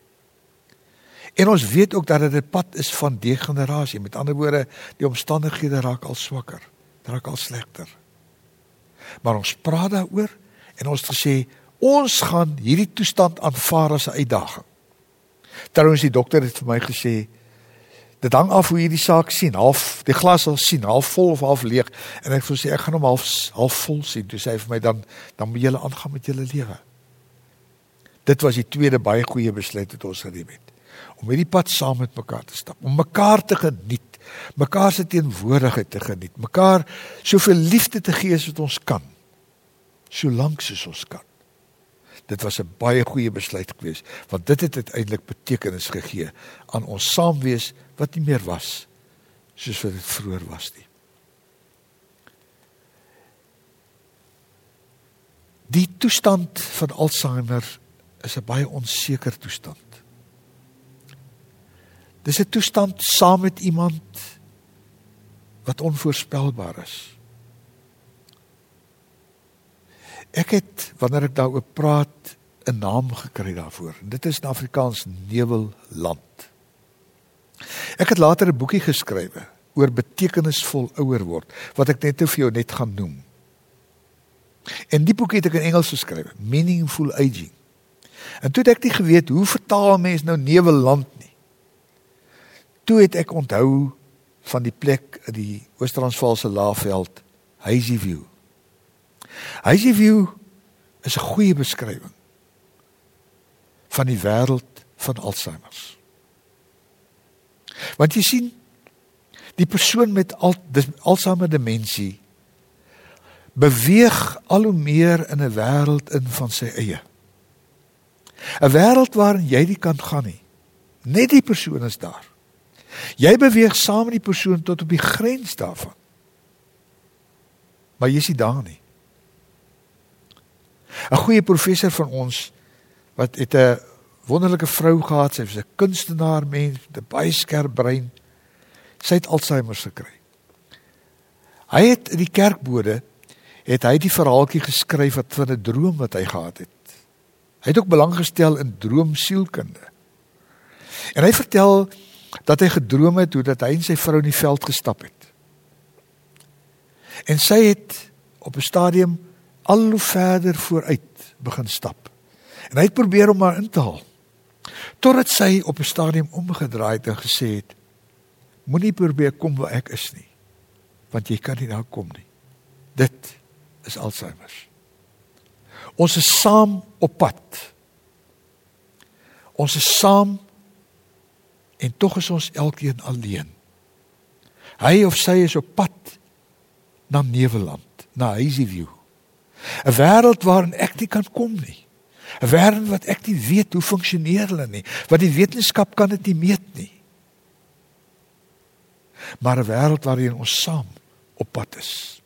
En ons weet ook dat dit 'n pad is van degenerasie. Met ander woorde, die omstandighede raak al swakker, raak al slegter. Maar ons praat daaroor en ons het gesê ons gaan hierdie toestand aanvaar as 'n uitdaging. Trouwens die dokter het vir my gesê dit hang af hoe jy die saak sien, half die glas sal sien, half vol of half leeg en ek sê ek gaan hom half half vol sien. Toe sê hy vir my dan dan moet jy aangaan met jou lewe. Dit was die tweede baie goeie besluit wat ons geneem het. Om hierdie pad saam met mekaar te stap, om mekaar te geniet, mekaar se teenwoordigheid te geniet, mekaar soveel liefde te gee as wat ons kan. Solank soos ons kan. Dit was 'n baie goeie besluit geweest, want dit het uiteindelik betekenis gegee aan ons saamwees wat nie meer was soos wat dit vroeër was nie. Die toestand van Alzheimer is 'n baie onseker toestand. Dis 'n toestand saam met iemand wat onvoorspelbaar is. Ek het wanneer ek daaroor praat 'n naam gekry daarvoor. Dit is in Afrikaans Nevelland. Ek het later 'n boekie geskrywe oor betekenisvol ouer word wat ek net vir jou net gaan noem. En die boekie het ek in Engels geskryf, Meaningful Aging. En toe het ek nie geweet hoe vertaal mens nou Neweland nie. Toe het ek onthou van die plek in die Oos-Transvaalse Laagveld, Hazy View. Hazy View is 'n goeie beskrywing van die wêreld van Alzheimer. Want jy sien die persoon met al dis Alzheimer demensie beweeg al hoe meer in 'n wêreld in van sy eie. 'n wêreld waarin jy nie kan gaan nie. Net die persoon is daar. Jy beweeg saam met die persoon tot op die grens daarvan. Maar jy is nie daar nie. 'n Goeie professor van ons wat het 'n wonderlike vrou gehad, sy was 'n kunstenaar mens 'n baie skerp brein. Sy het Alzheimer gekry. Hy het in die kerkbode het hy die verhaaltjie geskryf wat van 'n droom wat hy gehad het. Hy het ook belang gestel in droomsielkunde. En hy vertel dat hy gedroom het hoe dat hy en sy vrou in die veld gestap het. En sy het op 'n stadium al hoe verder vooruit begin stap. En hy het probeer om haar in te haal. Totdat sy op 'n stadium omgedraai het en gesê het: Moenie probeer kom waar ek is nie, want jy kan nie daar kom nie. Dit is Alzheimer. Ons is saam op pad. Ons is saam en tog is ons elkeen alleen. Hy of sy is op pad na Neveland, na Hazyview. 'n Wêreld waarin ek nie kan kom nie. 'n Wêreld wat ek nie weet hoe funksioneer hulle nie, wat die wetenskap kan dit nie meet nie. Maar 'n wêreld waarin ons saam op pad is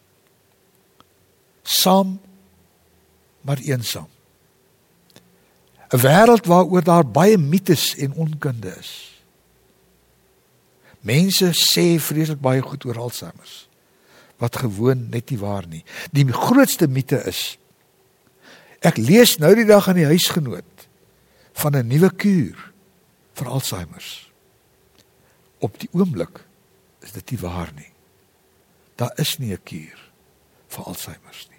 saam maar eensaam. 'n Wêreld waaroor daar baie mites en onkunde is. Mense sê vreeslik baie goed oor Alzheimer wat gewoon net nie waar nie. Die grootste mite is ek lees nou die dag aan die huisgenoot van 'n nuwe kuur vir Alzheimer. Op die oomblik is dit nie waar nie. Daar is nie 'n kuur vir Alzheimer nie.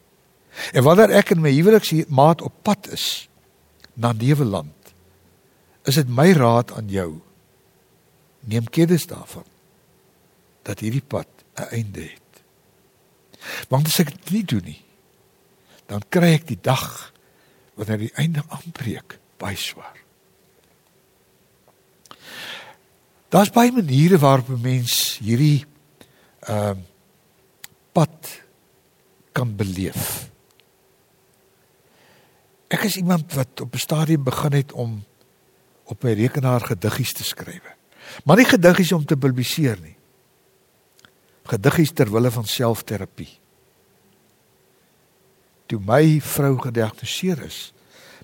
En wanneer ek in my huweliksmaat op pad is na Neweland, is dit my raad aan jou. Neem kennis daarvan dat hierdie pad 'n einde het. Want as ek dit nie doen nie, dan kry ek die dag wanneer die einde aanbreek baie swaar. Daar's baie maniere waarop 'n mens hierdie ehm uh, pad kan beleef. Ek is iemand wat op 'n stadium begin het om op my rekenaar gediggies te skryf. Maar nie gediggies om te publiseer nie. Gediggies ter wille van selfterapie. Toe my vrou gediagnoseer is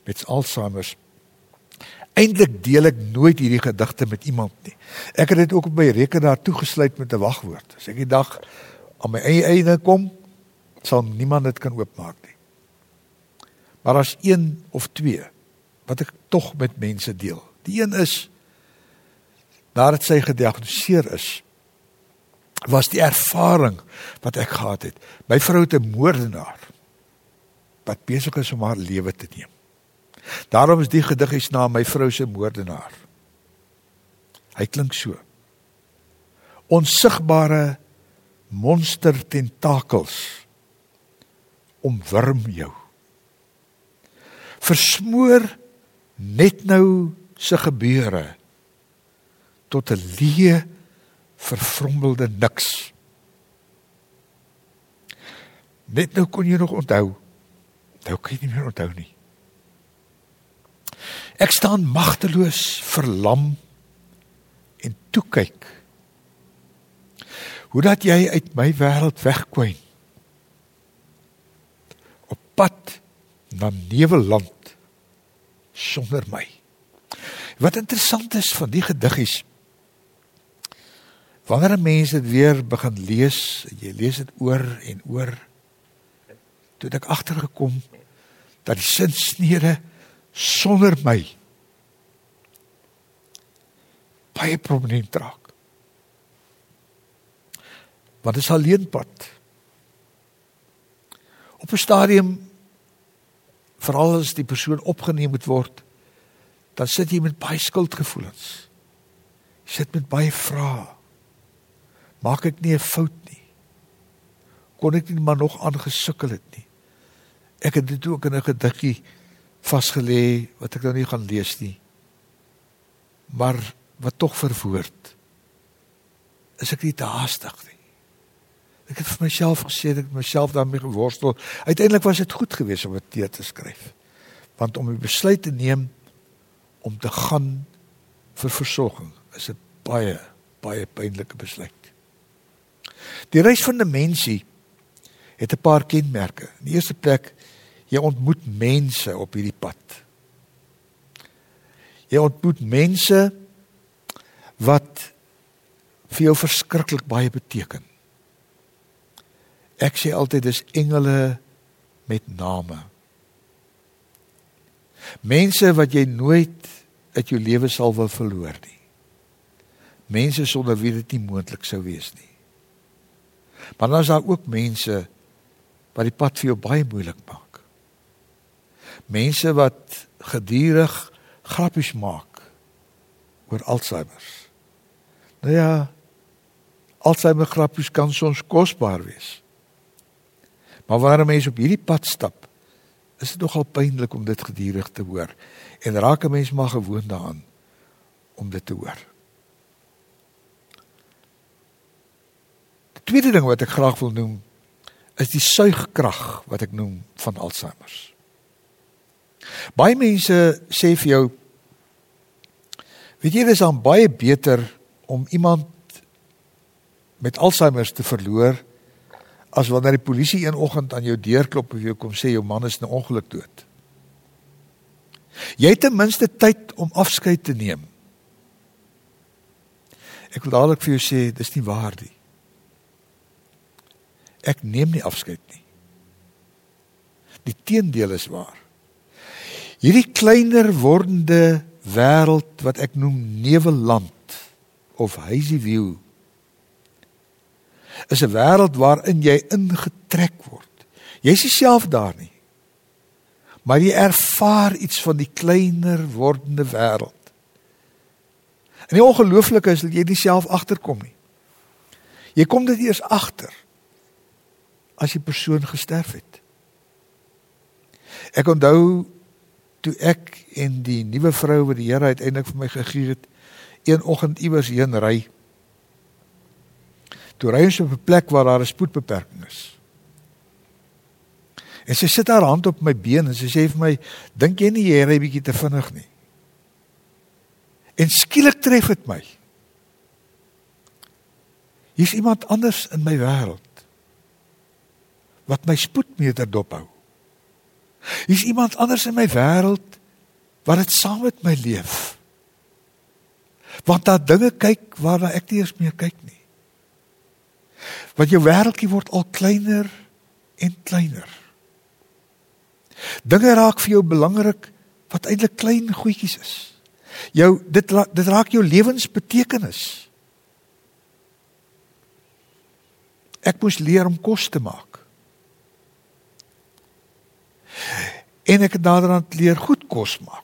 met Alzheimer, eintlik deel ek nooit hierdie gedigte met iemand nie. Ek het dit ook op my rekenaar toegesluit met 'n wagwoord. As ek die dag aan my eie einde kom, sal niemand dit kan oopmaak nie. Maar as een of twee wat ek tog met mense deel. Die een is nadat sy gediagnoseer is was die ervaring wat ek gehad het. My vrou het 'n moordenaar wat besig is om haar lewe te neem. Daarom is die gedig is na my vrou se moordenaar. Hy klink so. Onsigbare monster tentakels omwurm jou versmoor net nou se gebeure tot 'n leë vervrommelde niks. Net nou kon jy nog onthou. Nou kan jy nie meer onthou nie. Ek staan magteloos, verlam en toe kyk. Hoe dat jy uit my wêreld wegkwyn. Op pad na Neveland sonder my. Wat interessant is van die gediggies wanneer mense dit weer begin lees, jy lees dit oor en oor toe ek agtergekom dat die sinsnede sonder my baie prominent raak. Wat is alleen pad? Op 'n stadium veral as die persoon opgeneem moet word, dan sit jy met baie skuldgevoelens. Jy sit met baie vrae. Maak ek nie 'n fout nie? Kon ek nie maar nog aangesukkel het nie? Ek het dit ook in 'n gediggie vasgelê wat ek nou nie gaan lees nie. Maar wat tog verwoord. Is ek nie te haastig nie? Ek het vir myself gesê dat ek myself daarmee geworstel. Uiteindelik was dit goed geweest om dit te skryf. Want om 'n besluit te neem om te gaan vir versorging is 'n baie baie pynlike besluit. Die reis van 'n mensie het 'n paar kenmerke. In die eerste plek jy ontmoet mense op hierdie pad. Jy ontmoet mense wat vir jou verskriklik baie beteken. Ek sê altyd dis engele met name. Mense wat jy nooit uit jou lewe sal wil verloor nie. Mense sonder wie dit nie moontlik sou wees nie. Maar dan is daar ook mense wat die pad vir jou baie moeilik maak. Mense wat gedurig grappies maak oor Alzheimer. Nou ja, Alzheimer grappies kan soms kosbaar wees. Maar wanneer mense op hierdie pad stap, is dit nogal pynlik om dit gedurig te hoor en raak 'n mens maar gewoond daaraan om dit te hoor. Die tweede ding wat ek graag wil noem is die suigkrag wat ek noem van Alzheimer. Baie mense sê vir jou weet jy dis dan baie beter om iemand met Alzheimer te verloor as wanneer die polisie een oggend aan jou deur klop en vir jou kom sê jou man is in 'n ongeluk dood. Jy het ten minste tyd om afskeid te neem. Ek wil dadelik vir jou sê dis nie waar nie. Ek neem nie afskeid nie. Die teendeel is waar. Hierdie kleiner wordende wêreld wat ek noem Neweland of Hazy View is 'n wêreld waarin jy ingetrek word. Jy's nie self daar nie. Maar jy ervaar iets van die kleiner wordende wêreld. En die ongelooflike is dat jy nie self agterkom nie. Jy kom dit eers agter as die persoon gesterf het. Ek onthou toe ek en die nuwe vrou wat die Here uiteindelik vir my gegee het, een oggend iewers heen ry toe ry ons op 'n plek waar daar 'n spoedbeperking is. En sy sit haar hand op my been en sy sê vir my, "Dink jy nie jy ry bietjie te vinnig nie?" En skielik tref dit my. Hier's iemand anders in my wêreld wat my spoedmeter dophou. Hier's iemand anders in my wêreld wat dit saam met my leef. Want daar dinge kyk waarna ek nie eens meer kyk nie. Want jou wêreldjie word al kleiner en kleiner. Dinge raak vir jou belangrik wat eintlik klein goedjies is. Jou dit dit raak jou lewensbetekenis. Ek moes leer om kos te maak. En ek het naderhand leer goed kos maak.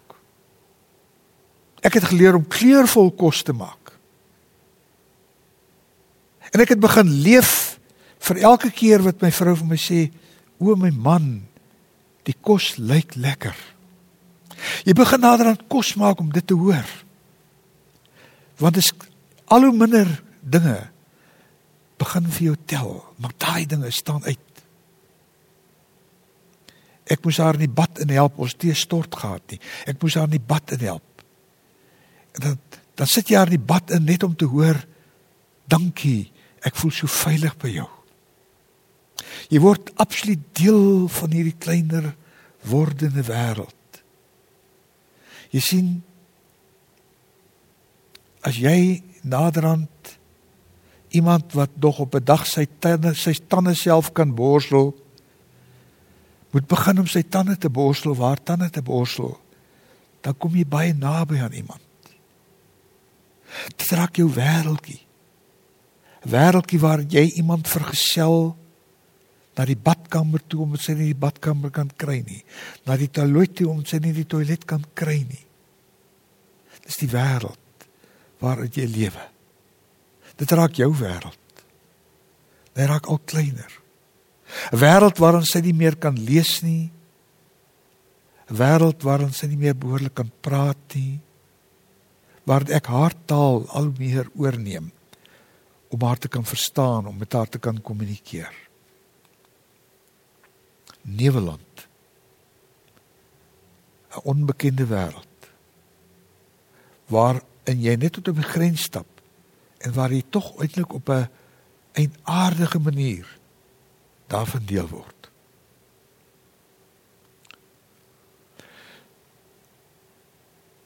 Ek het geleer om kleurvol kos te maak. En ek het begin leef vir elke keer wat my vrou vir my sê, "O my man, die kos lyk lekker." Jy begin nader aan kos maak om dit te hoor. Want dit is al hoe minder dinge begin vir jou tel, maar daai dinge staan uit. Ek moes haar in die bad in help, ons tee stort gehad nie. Ek moes haar in die bad in help. En dan dan sit jy haar in die bad in net om te hoor dankie Ek voel so veilig by jou. Jy word absoluut deel van hierdie kleiner wordende wêreld. Jy sien as jy naderhand iemand wat nog op 'n dag sy tande sy tande self kan borsel moet begin om sy tande te borsel waar tande te borsel dan kom jy baie naby aan iemand dit raak jou wêreldjie wêreldjie waar jy iemand vergesel na die badkamer toe om sy nie die badkamer kan kry nie, na die toilet toe om sy nie die toilet kan kry nie. Dis die wêreld waarin jy lewe. Dit raak jou wêreld. Dit raak al kleiner. 'n Wêreld waarin sy nie meer kan lees nie. 'n Wêreld waarin sy nie meer behoorlik kan praat nie. Waar ek haar taal al meer oorneem om haar te kan verstaan, om met haar te kan kommunikeer. Neweland. 'n onbekende wêreld. Waar in jy net tot op die grens stap en waar jy tog uiteindelik op 'n 'n aardige manier daarvan deel word.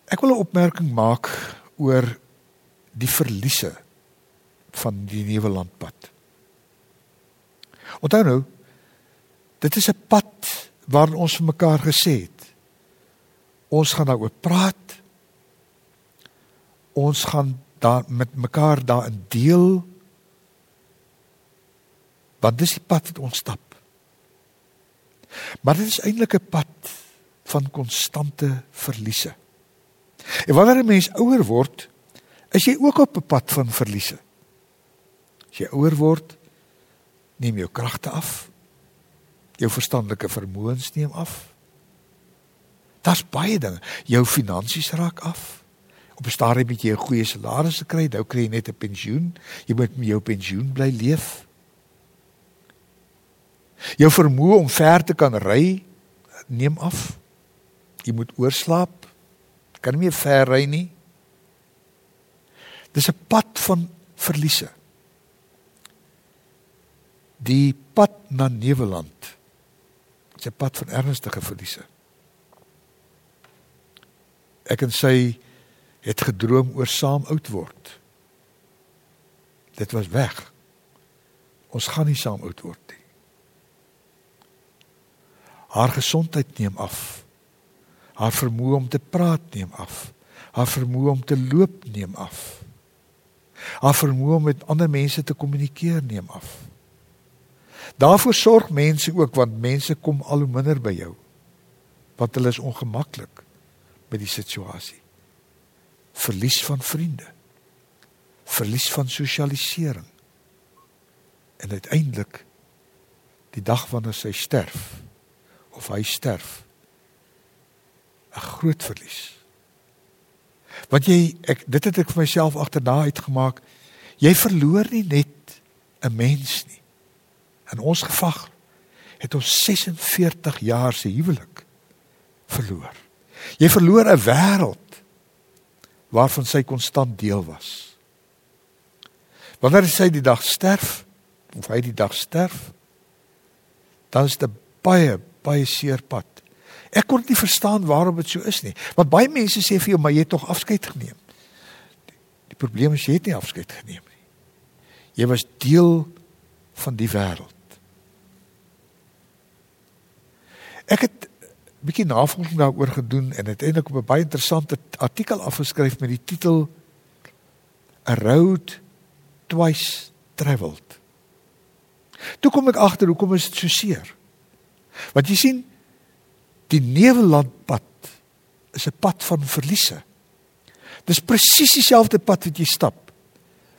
Ek wil 'n opmerking maak oor die verliese van die nuwe landpad. Onthou nou, dit is 'n pad waar ons vir mekaar gesê het. Ons gaan daaroor praat. Ons gaan daar met mekaar daarin deel. Want dis die pad wat ons stap. Maar dit is eintlik 'n pad van konstante verliese. En wanneer 'n mens ouer word, is jy ook op 'n pad van verliese. As jy ouer word, neem jou kragte af. Jou verstandelike vermoëns neem af. Daar's baie dinge. Jou finansies raak af. Op 'n stadium moet jy 'n goeie salaris kry, nou kry jy net 'n pensioen. Jy moet met jou pensioen bly leef. Jou vermoë om ver te kan ry neem af. Jy moet oorslaap. Kan nie meer ver ry nie. Dis 'n pad van verliese. Die pad na Neweland. Dis 'n pad van ernstige verliese. Ek en sy het gedroom oor saam oud word. Dit was weg. Ons gaan nie saam oud word nie. Haar gesondheid neem af. Haar vermoë om te praat neem af. Haar vermoë om te loop neem af. Haar vermoë om met ander mense te kommunikeer neem af. Daarvoor sorg mense ook want mense kom al hoe minder by jou. Want hulle is ongemaklik met die situasie. Verlies van vriende. Verlies van sosialisering. En uiteindelik die dag wanneer sy sterf of hy sterf 'n groot verlies. Want jy ek dit het ek vir myself agterna uitgemaak. Jy verloor nie net 'n mens nie. In ons gevag het ons 46 jaar se huwelik verloor. Jy verloor 'n wêreld waarvan sy konstant deel was. Wanneer sy die dag sterf, of hy die dag sterf, dan is dit baie baie seer pad. Ek kon nie verstaan waarom dit so is nie. Want baie mense sê vir jou, maar jy het tog afskeid geneem. Die probleem is jy het nie afskeid geneem nie. Jy was deel van die wêreld. Ek het 'n bietjie navorsing daaroor gedoen en uiteindelik op 'n baie interessante artikel afgeskryf met die titel A Road Twice Traveled. Toe kom ek agter hoekom is dit so seer? Want jy sien, die Nevelandpad is 'n pad van verliese. Dis presies dieselfde pad wat jy stap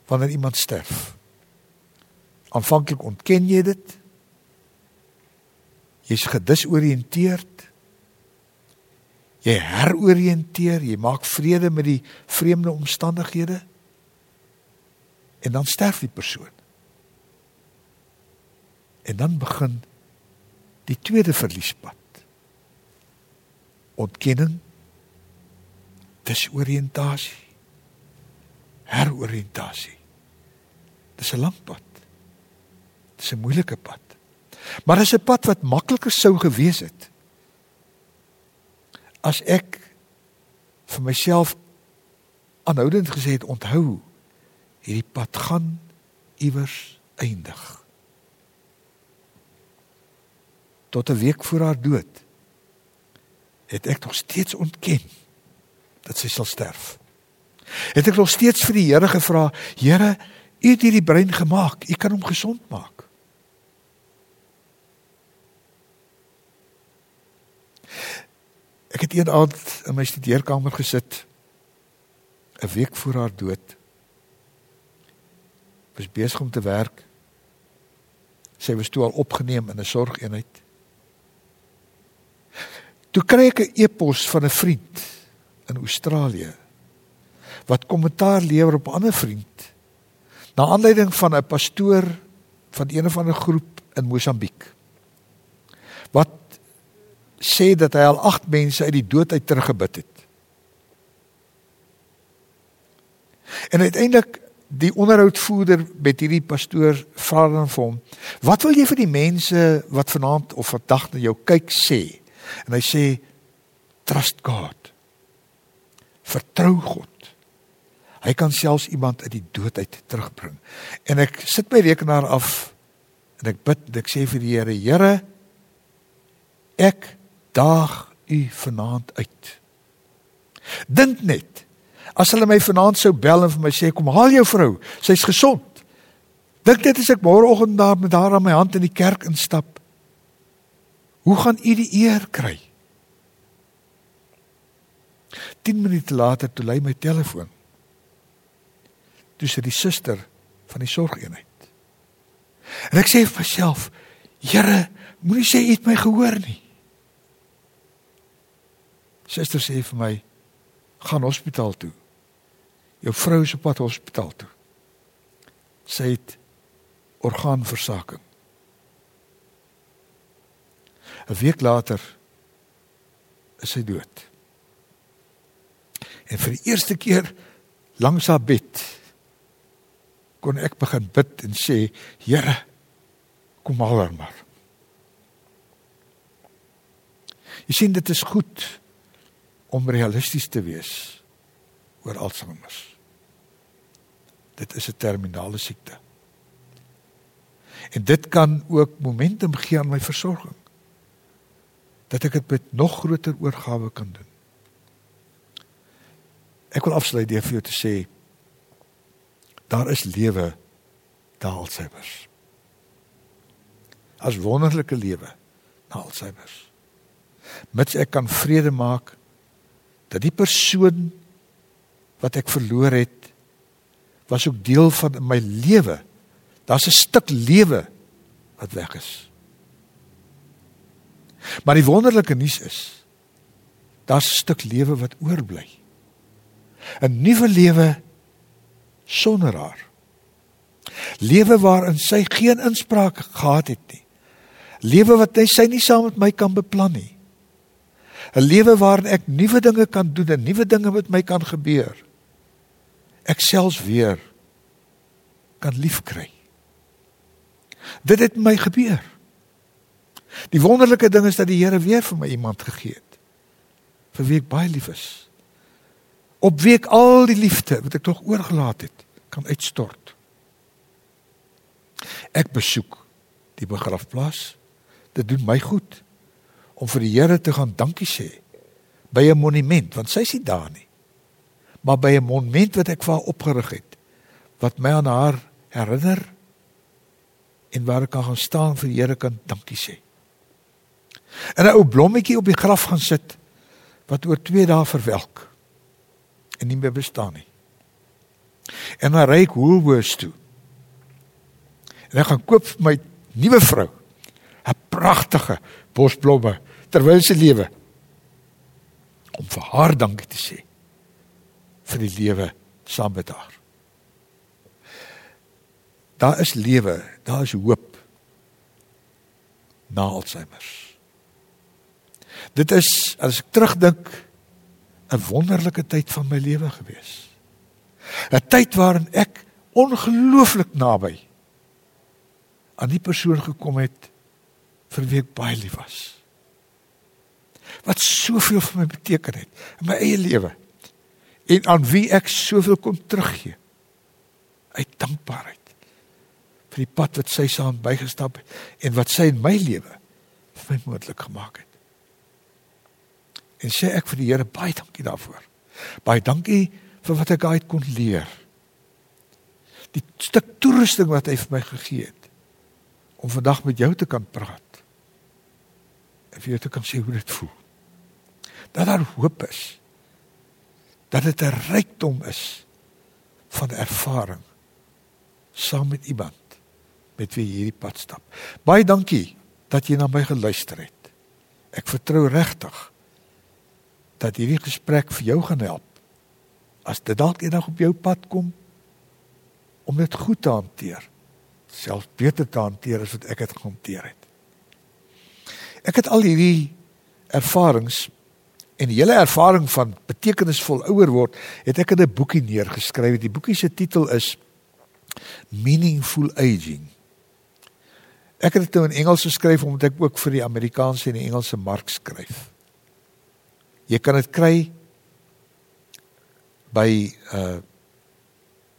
wanneer iemand sterf. Aanvanklik ontken jy dit. Jy's gedisoriënteerd. Jy heroriënteer, jy maak vrede met die vreemde omstandighede. En dan sterf die persoon. En dan begin die tweede verliespad ontkenning disoriëntasie heroriëntasie dis 'n lang pad dis 'n moeilike pad maar dis 'n pad wat makliker sou gewees het as ek vir myself aanhoudend gesê het onthou hierdie pad gaan iewers eindig tot 'n week voor haar dood het ek nog steeds ontken dat sy sal sterf. Het ek nog steeds vir die Here gevra, Here, U het hierdie brein gemaak, U kan hom gesond maak. Ek het een aand in my studeerkamer gesit 'n week voor haar dood. Was besig om te werk. Sy was toe al opgeneem in 'n sorgeenheid. Toe kry ek 'n e-pos van 'n vriend in Australië wat kommentaar lewer op 'n ander vriend na aanleiding van 'n pastoor van een of ander groep in Mosambiek wat sê dat hy al 8 mense uit die dood uit teruggebid het. En uiteindelik die onderhoudvoerder met hierdie pastoor vra dan vir hom: "Wat wil jy vir die mense wat vanaand of vandag na jou kyk sê?" En hy sê trust God. Vertrou God. Hy kan selfs iemand uit die dood uit terugbring. En ek sit my rekenaar af en ek bid, ek sê vir die Here, Here, ek daag u vanaand uit. Dink net, as hulle my vanaand sou bel en vir my sê kom haal jou vrou, sy's gesond. Dink net as ek môreoggend daar met haar aan my hand in die kerk instap. Hoe gaan u die eer kry? 10 minute later toe lei my telefoon. Dis die suster van die sorgeenheid. En ek sê vir myself, Here, moenie sê jy het my gehoor nie. Suster sê vir my, gaan hospitaal toe. Jou vrou is op pad hospitaal toe. Sy het orgaanversaking. 'n Week later is sy dood. En vir die eerste keer langs haar bed kon ek begin bid en sê, Here, kom haal haar maar. Jy sien dit is goed om realisties te wees oor Alzheimer. Dit is 'n terminale siekte. En dit kan ook momentum gee aan my versorging. Dat ek dit met nog groter oorgawe kan doen. Ek wil afsluit deur vir jou te sê daar is lewe na Alzheimer. As wonderlike lewe na Alzheimer. Mits ek kan vrede maak dat die persoon wat ek verloor het was ook deel van my lewe. Daar's 'n stuk lewe wat weg is. Maar die wonderlike nuus is daar's 'n stuk lewe wat oorbly. 'n Nuwe lewe sonder haar. Lewe waarin sy geen inspraak gehad het nie. Lewe wat hy sy nie saam met my kan beplan nie. 'n lewe waarin ek nuwe dinge kan doen en nuwe dinge met my kan gebeur. Ek selfs weer kan liefkry. Dit het my gebeur. Die wonderlike ding is dat die Here weer vir my iemand gegee het vir wie ek baie lief is. Op wie ek al die liefde wat ek tog oorgelaat het, kan uitstort. Ek besoek die begrafplaas. Dit doen my goed om vir die Here te gaan dankie sê by 'n monument want sy is nie daar nie. Maar by 'n monument wat ek vir haar opgerig het wat my aan haar herinner en waar ek kan gaan staan vir die Here kan dankie sê. En 'n ou blommetjie op die graf gaan sit wat oor 2 dae verwelk en nie meer bestaan nie. En dan ry ek Woolworths toe. En ek gaan koop vir my nuwe vrou 'n pragtige bosblomme terwyl sy lewe om vir haar dankie te sê vir die lewe saam met haar. Daar is lewe, daar is hoop na Alzheimer. Dit is as ek terugdink 'n wonderlike tyd van my lewe gewees. 'n Tyd waarin ek ongelooflik naby aan die persoon gekom het vir wie ek baie lief was wat soveel vir my beteken het in my eie lewe en aan wie ek soveel kon teruggee uit dankbaarheid vir die pad wat sy saam bygestap het en wat sy in my lewe vir my moontlik gemaak het. En sê ek vir die Here baie dankie daarvoor. Baie dankie vir wat ek uit kon leer. Die stuk toerusting wat hy vir my gegee het om vandag met jou te kan praat. En vir jou te kan sê hoe dit voel dat daar hoop is. Dat dit 'n rykdom is van ervaring saam met iemand met wie jy hierdie pad stap. Baie dankie dat jy na my geluister het. Ek vertrou regtig dat hierdie gesprek vir jou gaan help. As dit dalk eendag op jou pad kom om dit goed te hanteer, selfs beter te hanteer as wat ek dit gehanteer het. Ek het al hierdie ervarings en die hele ervaring van betekenisvol ouer word, het ek in 'n boekie neergeskryf. Die boekie se titel is Meaningful Aging. Ek het dit nou in Engels geskryf omdat ek ook vir die Amerikaanse en die Engelse mark skryf. Jy kan dit kry by uh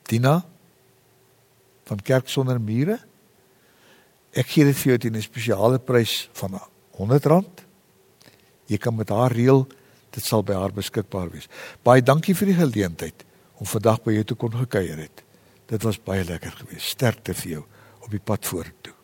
Dina van Kerk sonder mure. Ek gee dit vir jou teen 'n spesiale prys van R100. Jy kan met haar reël, dit sal by haar beskikbaar wees. Baie dankie vir die geleentheid om vandag by jou te kon gekuier het. Dit was baie lekker geweest. Sterkte vir jou op die pad vorentoe.